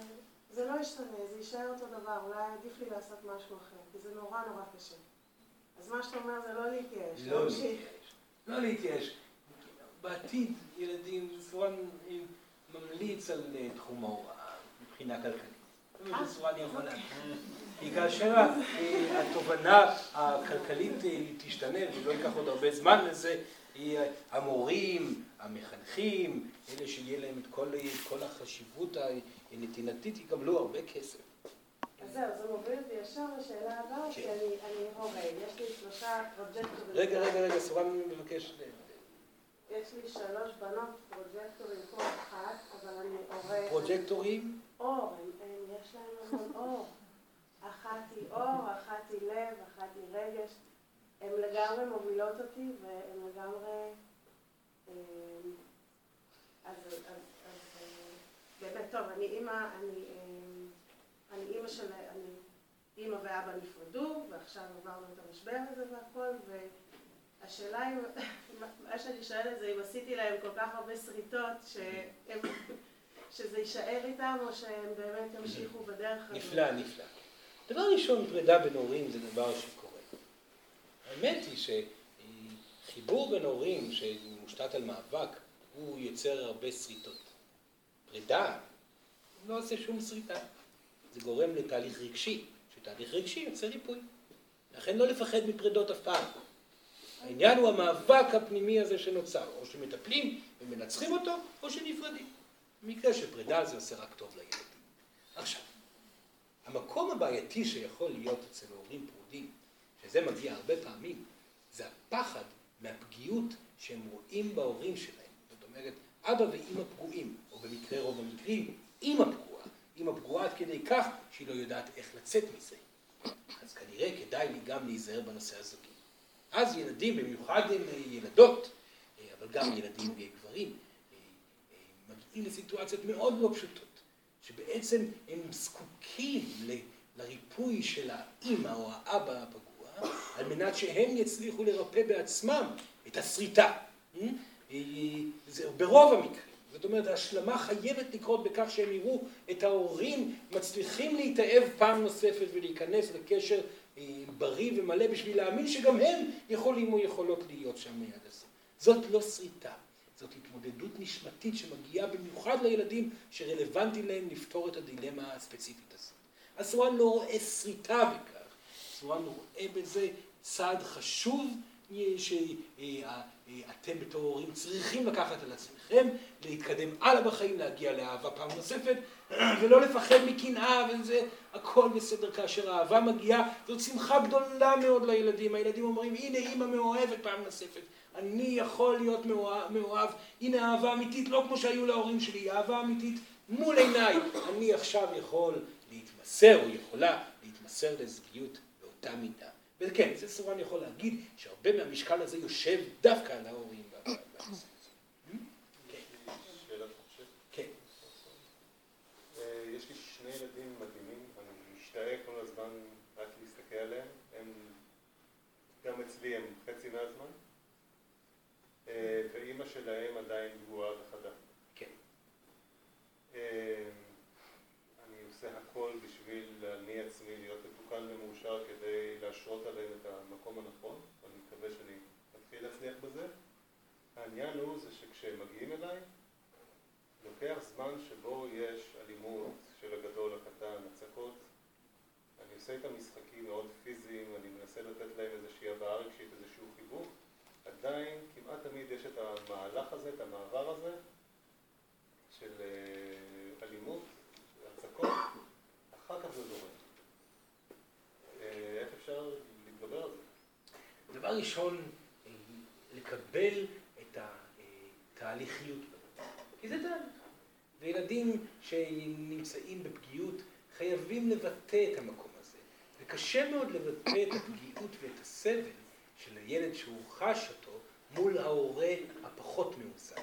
זה לא ישתנה, זה יישאר אותו דבר, אולי עדיף לי לעשות משהו אחר, כי זה נורא נורא קשה. אז מה שאתה אומר זה לא להתייאש. לא להתייאש. לא להתייאש. בעתיד ילדים, סורן ממליץ על אה, תחום ההוראה מבחינה כלכלית. בצורה אני יכול להגיד. כי כאשר התובנה הכלכלית אה, תשתנה, ולא ייקח עוד הרבה זמן לזה, המורים, המחנכים, אלה שיהיה להם את כל, את כל החשיבות הנתינתית, יקבלו הרבה כסף. אז זהו, זה מוביל אותי ישר לשאלה הבאה, כי אני הורה, יש לי שלושה פרוג'קטורים. רגע, רגע, רגע, סורן מבקש... יש לי שלוש בנות פרוג'קטורים כל אחת, אבל אני הורה... פרוג'קטורים? אור, יש להם המון אור. אחת היא אור, אחת היא לב, אחת היא רגש. הן לגמרי מובילות אותי, והן לגמרי... אז, אז, אז באמת, טוב, אני אימא, אני, אני אימא של, אני אימא ואבא נפרדו, ועכשיו עברנו את המשבר הזה והכל, והשאלה היא, מה שאני שואלת זה אם עשיתי להם כל כך הרבה שריטות, שהם, שזה יישאר איתם, או שהם באמת ימשיכו בדרך הזאת. נפלא, נפלא. דבר ראשון, פרידה בין הורים זה דבר שקורה. האמת היא שחיבור בין הורים שמושתת על מאבק, הוא יוצר הרבה שריטות. פרידה לא עושה שום שריטה. זה גורם לתהליך רגשי, שתהליך רגשי יוצר ריפוי. לכן לא לפחד מפרידות אף פעם. העניין הוא המאבק הפנימי הזה שנוצר, או שמטפלים ומנצחים אותו, או שנפרדים. במקרה של פרידה זה עושה רק טוב לילדים. עכשיו, המקום הבעייתי שיכול להיות אצל הורים פרודים, שזה מגיע הרבה פעמים, זה הפחד מהפגיעות שהם רואים בהורים שלהם. זאת אומרת, אבא ואימא פגועים, או במקרה רוב המקרים, אימא פגועה. אימא פגועה עד כדי כך שהיא לא יודעת איך לצאת מזה. אז כנראה כדאי לי גם להיזהר בנושא הזוגי. אז ילדים, במיוחד הם ילדות, אבל גם ילדים וגברים, מגיעים לסיטואציות מאוד לא פשוטות. שבעצם הם זקוקים לריפוי של האימא או האבא הפגוע, על מנת שהם יצליחו לרפא בעצמם את הסריטה. זה ברוב המקרים. זאת אומרת, ההשלמה חייבת לקרות בכך שהם יראו את ההורים מצליחים להתאהב פעם נוספת ולהיכנס לקשר בריא ומלא בשביל להאמין שגם הם יכולים או יכולות להיות שם מיד הסוף. זאת לא שריטה. זאת התמודדות נשמתית שמגיעה במיוחד לילדים שרלוונטי להם לפתור את הדילמה הספציפית הזאת. אז סורן לא רואה שריטה בכך, סורן רואה בזה צעד חשוב שאתם בתור הורים צריכים לקחת על עצמכם, להתקדם הלאה בחיים, להגיע לאהבה פעם נוספת, ולא לפחד מקנאה וזה, הכל בסדר כאשר האהבה מגיעה, זאת שמחה גדולה מאוד לילדים, הילדים אומרים הנה אימא מאוהבת פעם נוספת. אני יכול להיות מאוהב, הנה אהבה אמיתית, לא כמו שהיו להורים שלי, אהבה אמיתית מול עיניי. אני עכשיו יכול להתמסר, או יכולה להתמסר לזוגיות באותה מידה. וכן, זה סורן יכול להגיד שהרבה מהמשקל הזה יושב דווקא על ההורים. כן. יש לי שני ילדים מדהימים, אני משתאה כל הזמן רק להסתכל עליהם, הם גם אצלי הם חצי מהזמן. ואימא שלהם עדיין פגועה וחדה. כן. אני עושה הכל בשביל אני עצמי להיות מתוקן ומאושר כדי להשרות עליהם את המקום הנכון, ואני מקווה שאני אתחיל להצליח בזה. העניין הוא זה שכשהם מגיעים אליי, לוקח זמן שבו יש אלימות של הגדול, הקטן, הצקות. אני עושה איתם משחקים מאוד פיזיים, אני מנסה לתת להם איזושהי הבעה רגשית, איזשהו חיבוק. עדיין כמעט תמיד יש את המהלך הזה, את המעבר הזה של אלימות, של הצקות, אחר כך זה זורם. איך אפשר להתגבר על זה? דבר ראשון, לקבל את התהליכיות. כי זה תהליך. וילדים שנמצאים בפגיעות חייבים לבטא את המקום הזה. וקשה מאוד לבטא את הפגיעות ואת הסבל של הילד שהוא חש אותו מול ההורה הפחות מאוזן.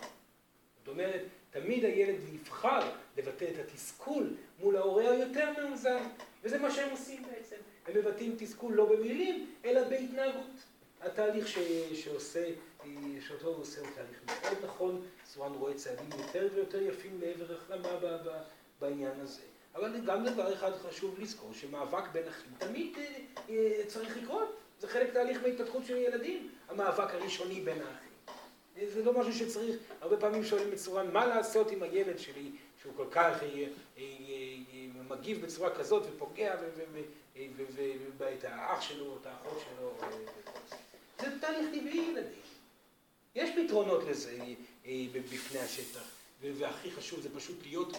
זאת אומרת, תמיד הילד יבחר לבטא את התסכול מול ההורה היותר מאוזן, וזה מה שהם עושים בעצם. הם מבטאים תסכול לא במילים, אלא בהתנהגות. התהליך ש... שעושה, שאותו הוא עושה הוא תהליך מאוד נכון, סורן רואה צעדים יותר ויותר יפים לעבר החלמה בעניין הזה. אבל גם דבר אחד חשוב לזכור, שמאבק בין אחים תמיד אה, אה, צריך לקרות. זה חלק תהליך בהתפתחות של ילדים, המאבק הראשוני בין האחים. אה, זה לא משהו שצריך, הרבה פעמים שואלים את סורן, מה לעשות עם הילד שלי, שהוא כל כך מגיב בצורה כזאת ופוגע ואת האח שלו, את האחות שלו. זה תהליך טבעי ילדים. יש פתרונות לזה בפני השטח. והכי חשוב זה פשוט להיות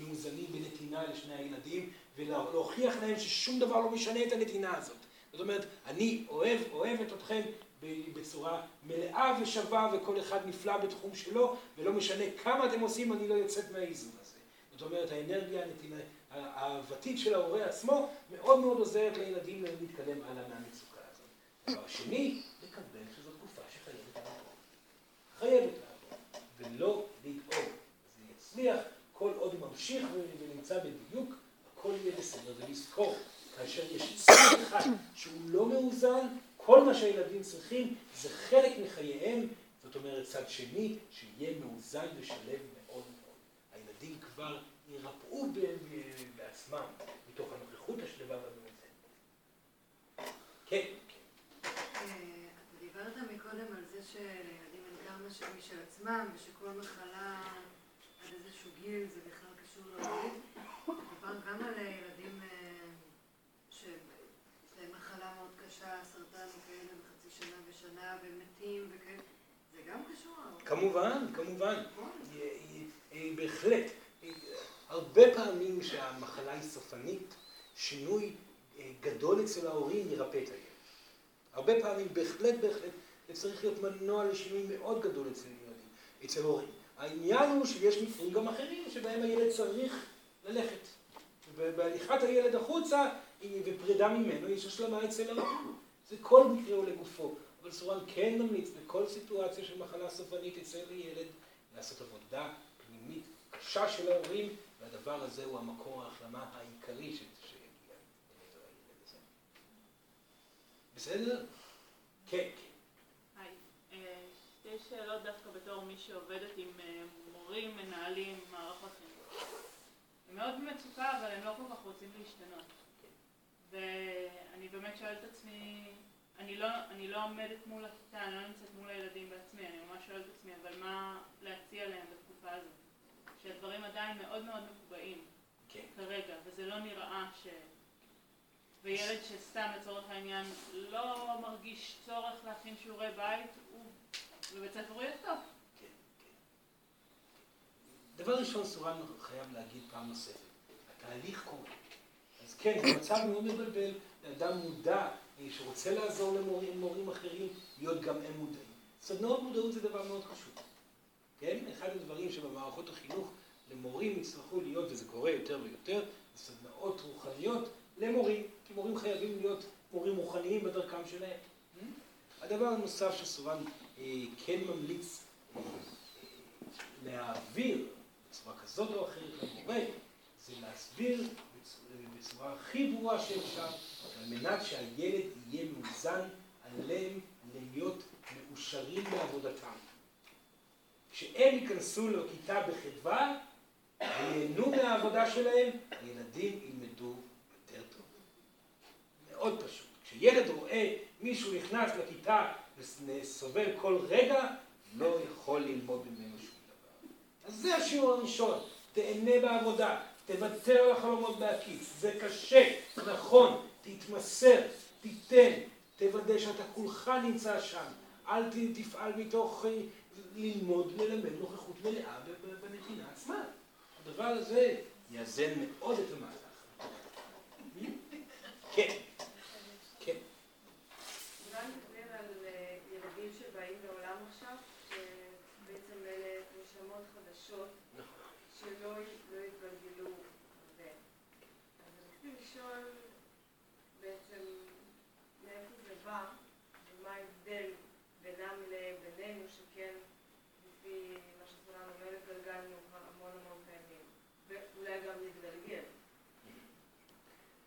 מאוזנים בנתינה לשני הילדים ולהוכיח להם ששום דבר לא משנה את הנתינה הזאת. זאת אומרת, אני אוהב, אוהבת אתכם בצורה מלאה ושווה וכל אחד נפלא בתחום שלו ולא משנה כמה אתם עושים, אני לא יוצאת מהאיזון הזה. זאת אומרת, האנרגיה האהבתית של ההורה עצמו מאוד מאוד עוזרת לילדים להתקדם הלאה מהמצוקה הזאת. דבר שני, לקבל שזו תקופה שחייבת לעבור. חייבת לעבור, ולא לדאוג. זה יצליח כל עוד הוא ממשיך ונמצא בדיוק, הכל יהיה בסדר. ולזכור, כאשר יש צד אחד שהוא לא מאוזן, כל מה שהילדים צריכים זה חלק מחייהם, זאת אומרת צד שני, שיהיה מאוזן ושלב מאוד מאוד. הילדים כבר ירפאו בעצמם מתוך הנוכחות השלווה והמאוזנת. כן. אתה דיברת מקודם על זה שלילדים אין גם משאבים משל עצמם ושכל מחלה עד איזשהו גיל זה בכלל קשור להורים. מדובר גם על ילדים שיש להם מחלה מאוד קשה, סרטן וכאלה בחצי שנה ושנה ומתים וכאלה. זה גם קשור? כמובן, כמובן. בהחלט. הרבה פעמים שהמחלה היא סופנית, שינוי גדול אצל ההורים ירפא את הילד. הרבה פעמים, בהחלט, בהחלט, זה צריך להיות מנוע לשינוי מאוד גדול אצל ילדים, אצל הורים. העניין הוא שיש מקרים גם אחרים שבהם הילד צריך ללכת. ובהליכת הילד החוצה ופרידה ממנו יש השלמה אצל ההורים. זה כל מקרה הוא לגופו. אבל סורן כן ממליץ בכל סיטואציה של מחלה סופנית אצל הילד לעשות עבודה פנימית קשה של ההורים והדבר הזה הוא המקור ההחלמה העיקרי שיגיע לעבר הילד הזה. בסדר? כן. היי, שתי שאלות דווקא בתור מי שעובדת עם מורים, מנהלים, מערכות חינוך. הם מאוד במצוקה, אבל הם לא כל כך רוצים להשתנות. ואני באמת שואלת את עצמי, אני לא, אני לא עומדת מול הכיתה, אני לא נמצאת מול הילדים בעצמי, אני ממש שואלת את עצמי, אבל מה להציע להם בתקופה הזאת? שהדברים עדיין מאוד מאוד מקובעים כן. כרגע, וזה לא נראה ש... וילד שסתם לצורך העניין לא מרגיש צורך להכין שיעורי בית, הוא בבית ספר הוא יהיה טוב. כן, כן. דבר ראשון, סורן חייב להגיד פעם נוספת, התהליך קורה. אז כן, זה מצב מאוד מבלבל, לאדם מודע שרוצה לעזור למורים אחרים, להיות גם הם מודעים. סדנאות מודעות זה דבר מאוד חשוב. כן? אחד הדברים שבמערכות החינוך למורים יצטרכו להיות, וזה קורה יותר ויותר, סדנאות רוחניות למורים, כי מורים חייבים להיות מורים רוחניים בדרכם שלהם. הדבר הנוסף שסורן אה, כן ממליץ אה, להעביר בצורה כזאת או אחרת למורה, זה להסביר בצורה הכי ברורה שאפשר, על מנת שהילד יהיה מאוזן, עליהם להיות מאושרים בעבודתם. כשהם ייכנסו לכיתה בחדווה וייהנו מהעבודה שלהם, הילדים ילמדו יותר טוב. מאוד פשוט. כשילד רואה מישהו נכנס לכיתה וסובל כל רגע, לא יכול ללמוד ממנו שום דבר. אז זה השיעור הראשון, תהנה בעבודה, תוותר על החלומות בהקיץ, זה קשה, נכון, תתמסר, תיתן, תוודא שאתה כולך נמצא שם, אל תפעל מתוך ללמוד, ללמד נוכחות מלאה בנתינה עצמה. הדבר הזה יאזן מאוד את המהלך. כן. אולי נדבר על ילדים שבאים לעולם עכשיו, שבעצם אלה נשמות חדשות, שלא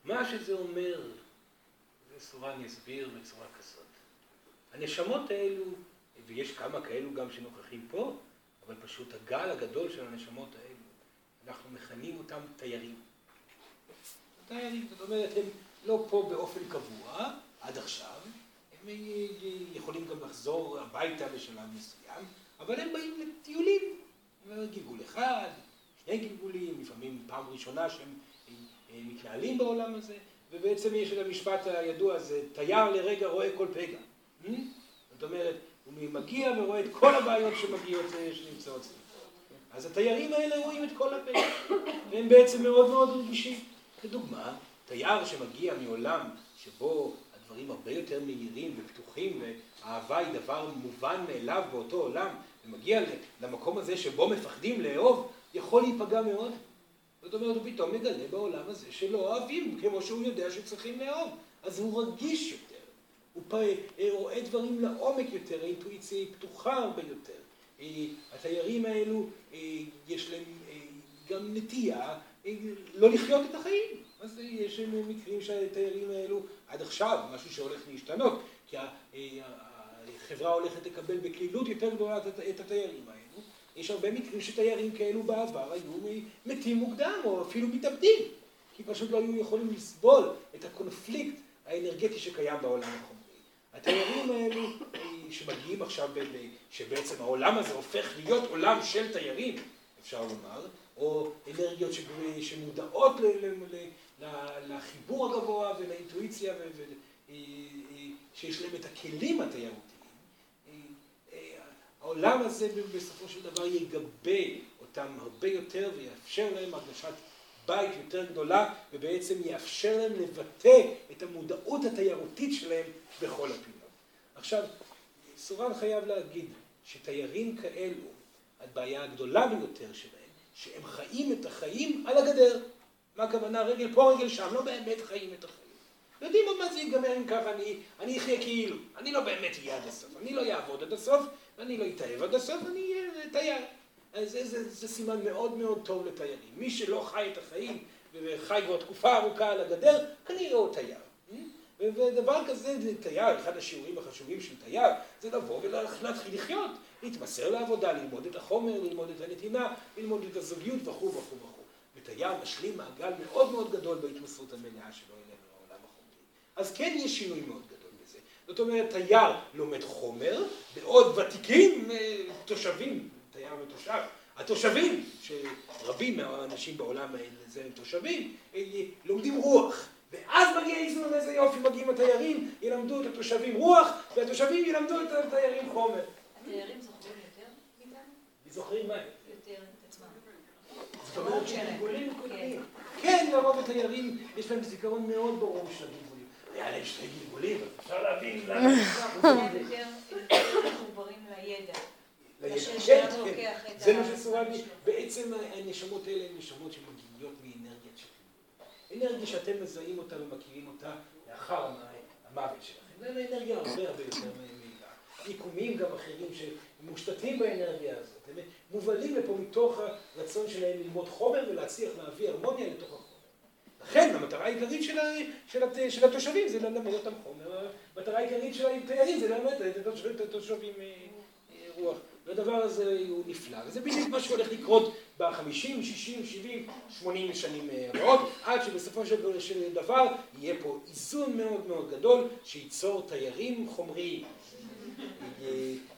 מה שזה אומר, זה סורן יסביר בצורה כזאת. הנשמות האלו, ויש כמה כאלו גם שנוכחים פה, אבל פשוט הגל הגדול של הנשמות האלו, אנחנו מכנים אותם תיירים. תיירים, זאת אומרת, הם לא פה באופן קבוע, עד עכשיו, הם יכולים גם לחזור הביתה בשלב מסוים, אבל הם באים לטיולים, גלגול אחד, שני גלגולים, לפעמים פעם ראשונה שהם מתנהלים בעולם הזה, ובעצם יש את המשפט הידוע הזה, תייר לרגע רואה כל פגע. זאת אומרת, הוא מגיע ורואה את כל הבעיות שמגיעות, שנמצאות סביב. אז התיירים האלה רואים את כל הפגע, והם בעצם מאוד מאוד רגישים. כדוגמה, תייר שמגיע מעולם שבו הדברים הרבה יותר מהירים ופתוחים, ואהבה היא דבר מובן מאליו באותו עולם, ומגיע למקום הזה שבו מפחדים לאהוב, יכול להיפגע מאוד. זאת אומרת, הוא פתאום מגלה בעולם הזה שלא אוהבים, כמו שהוא יודע שצריכים לאהוב. אז הוא רגיש יותר, הוא רואה דברים לעומק יותר, האינטואיציה היא פתוחה הרבה יותר. התיירים האלו, יש להם גם נטייה לא לחיות את החיים. אז יש מקרים שהתיירים האלו, עד עכשיו, משהו שהולך להשתנות, כי החברה הולכת לקבל בקלילות יותר גדולה את התיירים האלו. יש הרבה מקרים שתיירים כאלו בעבר היו מתים מוקדם, או אפילו מתאבדים, כי פשוט לא היו יכולים לסבול את הקונפליקט האנרגטי שקיים בעולם החומרי. התיירים האלו שמגיעים עכשיו, שבעצם העולם הזה הופך להיות עולם של תיירים, אפשר לומר, או אנרגיות שמודעות לחיבור הגבוה ולאינטואיציה שיש להם את הכלים התיירותיים. העולם הזה בסופו של דבר יגבה אותם הרבה יותר ויאפשר להם הרגשת בית יותר גדולה ובעצם יאפשר להם לבטא את המודעות התיירותית שלהם בכל הפינות. עכשיו, סורן חייב להגיד שתיירים כאלו, הבעיה הגדולה ביותר שלהם, שהם חיים את החיים על הגדר. מה הכוונה? רגל פה, רגל שם, לא באמת חיים את החיים. יודעים מה זה ייגמר אם ככה, אני, אני אחיה כאילו, אני לא באמת אהיה עד הסוף, אני לא אעבוד עד הסוף, ואני לא אתאהב עד הסוף, אני אהיה תייר. זה, זה, זה סימן מאוד מאוד טוב לתיירים. מי שלא חי את החיים, וחי כבר תקופה ארוכה על הגדר, כנראה הוא תייר. ודבר כזה, תייר, אחד השיעורים החשובים של תייר, זה לבוא ולהתחיל לחיות, להתמסר לעבודה, ללמוד את החומר, ללמוד את הנתינה, ללמוד את הזוגיות וכו' וכו' וכו'. ותייר משלים מעגל מאוד מאוד גדול בהתמסרות המלאה שלו אלינו לעולם החומרי. אז כן יש שינוי מאוד גדול. זאת אומרת, תייר לומד חומר, בעוד ותיקים תושבים, תייר ותושב, התושבים, שרבים מהאנשים בעולם האלה זה תושבים, לומדים רוח. ואז מגיע איזון, איזה יופי, מגיעים התיירים, ילמדו את התושבים רוח, והתושבים ילמדו את התיירים חומר. התיירים זוכרים יותר מאיתנו? זוכרים מה? יותר את עצמם. זאת אומרת שגלגולים קודמים. כן, לרוב התיירים, יש להם זיכרון מאוד ברור של הגלגולים. היה להם שני גלגולים, אפשר להבין למה. הם יותר מחוברים לידע. כן, כן. זה מה שסורן לי. בעצם הנשמות האלה הן נשמות שמגיעות מאנרגיית שכנות. אנרגיה שאתם מזהים אותה ומכירים אותה לאחר המוות שלכם. זו אנרגיה הרבה הרבה יותר מהירה. יקומים גם אחרים שמושתתים באנרגיה הזאת. הם מובלים לפה מתוך הרצון שלהם ללמוד חומר ולהצליח להביא הרמוניה לתוך החומר. לכן המטרה העיקרית של, של, של התושבים זה ללמד אותם חומר. המטרה העיקרית של התיירים זה ללמד את התושבים רוח. והדבר הזה הוא נפלא, וזה בדיוק מה שהולך לקרות בחמישים, שישים, שבעים, שמונים שנים הבאות, עד שבסופו של דבר יהיה פה איזון מאוד מאוד גדול שייצור תיירים חומריים,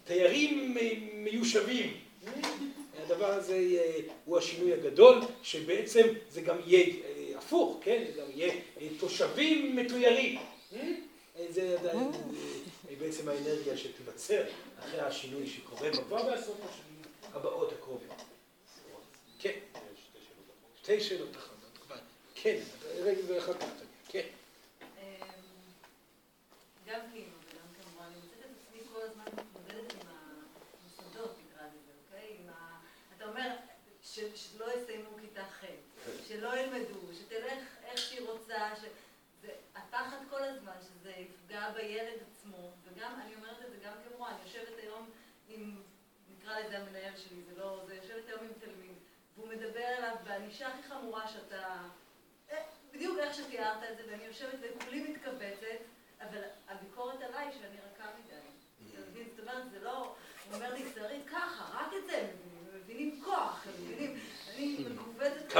תיירים מיושבים. הדבר הזה הוא השינוי הגדול, שבעצם זה גם יהיה הפוך, כן? זה גם יהיה תושבים מתוירים. זה בעצם האנרגיה שתיווצר אחרי השינוי שקורה כבר בעשרות השנים הבאות הקרובות. כן. שתי שאלות אחרונות. כן, רגע ואחר כך תגיד. כן. גם כאימא וגם כמובן, אני מוצאת את עצמי כל הזמן מתמודדת עם המוסדות, נקרא לזה, אוקיי? אתה אומר שלא יסיימו כיתה ח', שלא ילמדו, שהיא רוצה, הפחד כל הזמן שזה יפגע בילד עצמו, וגם, אני אומרת את זה גם כמורה, אני יושבת היום עם, נקרא לזה המנהל שלי, זה לא, זה יושבת היום עם תלמיד, והוא מדבר אליו בענישה הכי חמורה שאתה, בדיוק איך שתיארת את זה, ואני יושבת וכולי מתכווצת, אבל הביקורת עליי שאני רכה מדי. מבין? זאת אומרת, זה לא... הוא אומר לי, שרית, ככה, רק את זה הם מבינים, מבינים כוח, הם מבינים, אני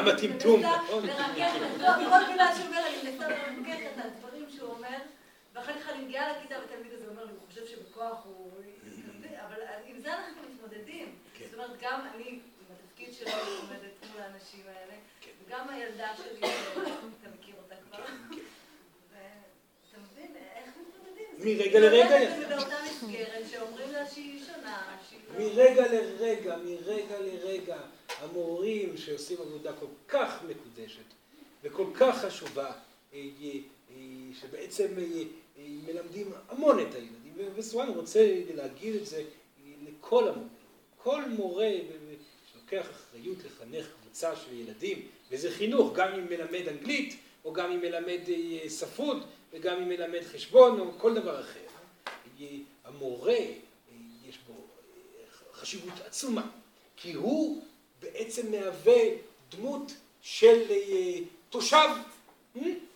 מכווצת... כמה טמטום, נכון. מרככת, לא, כל מילה שהוא אומר, אני מנסה לרככת את הדברים שהוא אומר, ואחר כך אני מגיעה לכיתה והתלמיד הזה אומר לי, הוא חושב שבכוח הוא... אבל עם זה אנחנו מתמודדים. כן. זאת אומרת, גם אני, התפקיד שלי, עומדת מול האנשים האלה, וגם הילדה שלי, אתה מכיר אותה כבר. ואתה מבין, איך מתמודדים? מרגע לרגע. היא באותה מסגרת שאומרים לה שהיא שונה, לא... מרגע לרגע, מרגע לרגע, המורים שעושים עבודה כל כך מקודשת וכל כך חשובה, אה, אה, אה, שבעצם מלמדים המון את הילדים, וסואן רוצה להגיד את זה לכל המורים. כל מורה שלוקח אחריות לחנך קבוצה של ילדים, וזה חינוך, גם אם מלמד אנגלית, או גם אם מלמד ספרות, וגם אם מלמד חשבון, או כל דבר אחר. המורה, יש בו חשיבות עצומה, כי הוא בעצם מהווה דמות של תושב.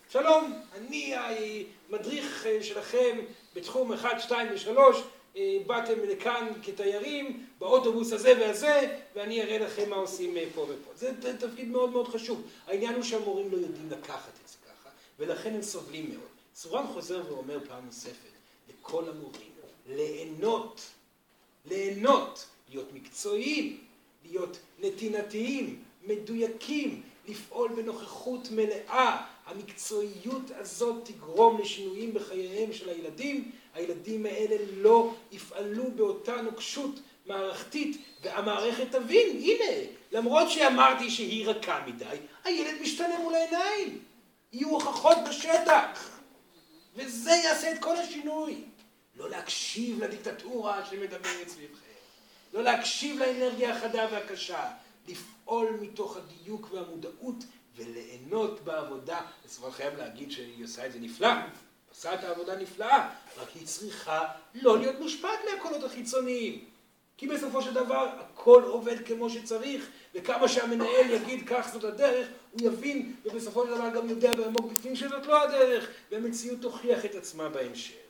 שלום, אני המדריך שלכם בתחום 1, 2 ו-3, באתם לכאן כתיירים באוטובוס הזה והזה, ואני אראה לכם מה עושים פה ופה. זה תפקיד מאוד מאוד חשוב. העניין הוא שהמורים לא יודעים לקחת את זה ככה, ולכן הם סובלים מאוד. סורן חוזר ואומר פעם נוספת לכל המורים, ליהנות, ליהנות, להיות מקצועיים, להיות נתינתיים, מדויקים, לפעול בנוכחות מלאה. המקצועיות הזאת תגרום לשינויים בחייהם של הילדים. הילדים האלה לא יפעלו באותה נוקשות מערכתית, והמערכת תבין, הנה, למרות שאמרתי שהיא רכה מדי, הילד משתנה מול העיניים. יהיו הוכחות בשטח. וזה יעשה את כל השינוי. לא להקשיב לדיקטטורה שמדברת סביבכם. לא להקשיב לאנרגיה החדה והקשה. לפעול מתוך הדיוק והמודעות וליהנות בעבודה. בסופו חייב להגיד שהיא עושה את זה נפלא. עושה את העבודה נפלאה, רק היא צריכה לא להיות מושפעת מהקולות החיצוניים. כי בסופו של דבר הכל עובד כמו שצריך, וכמה שהמנהל יגיד כך זאת הדרך, הוא יבין, ובסופו של דבר גם יודע בעמוק בפנים שזאת לא הדרך, והמציאות תוכיח את עצמה בהמשך.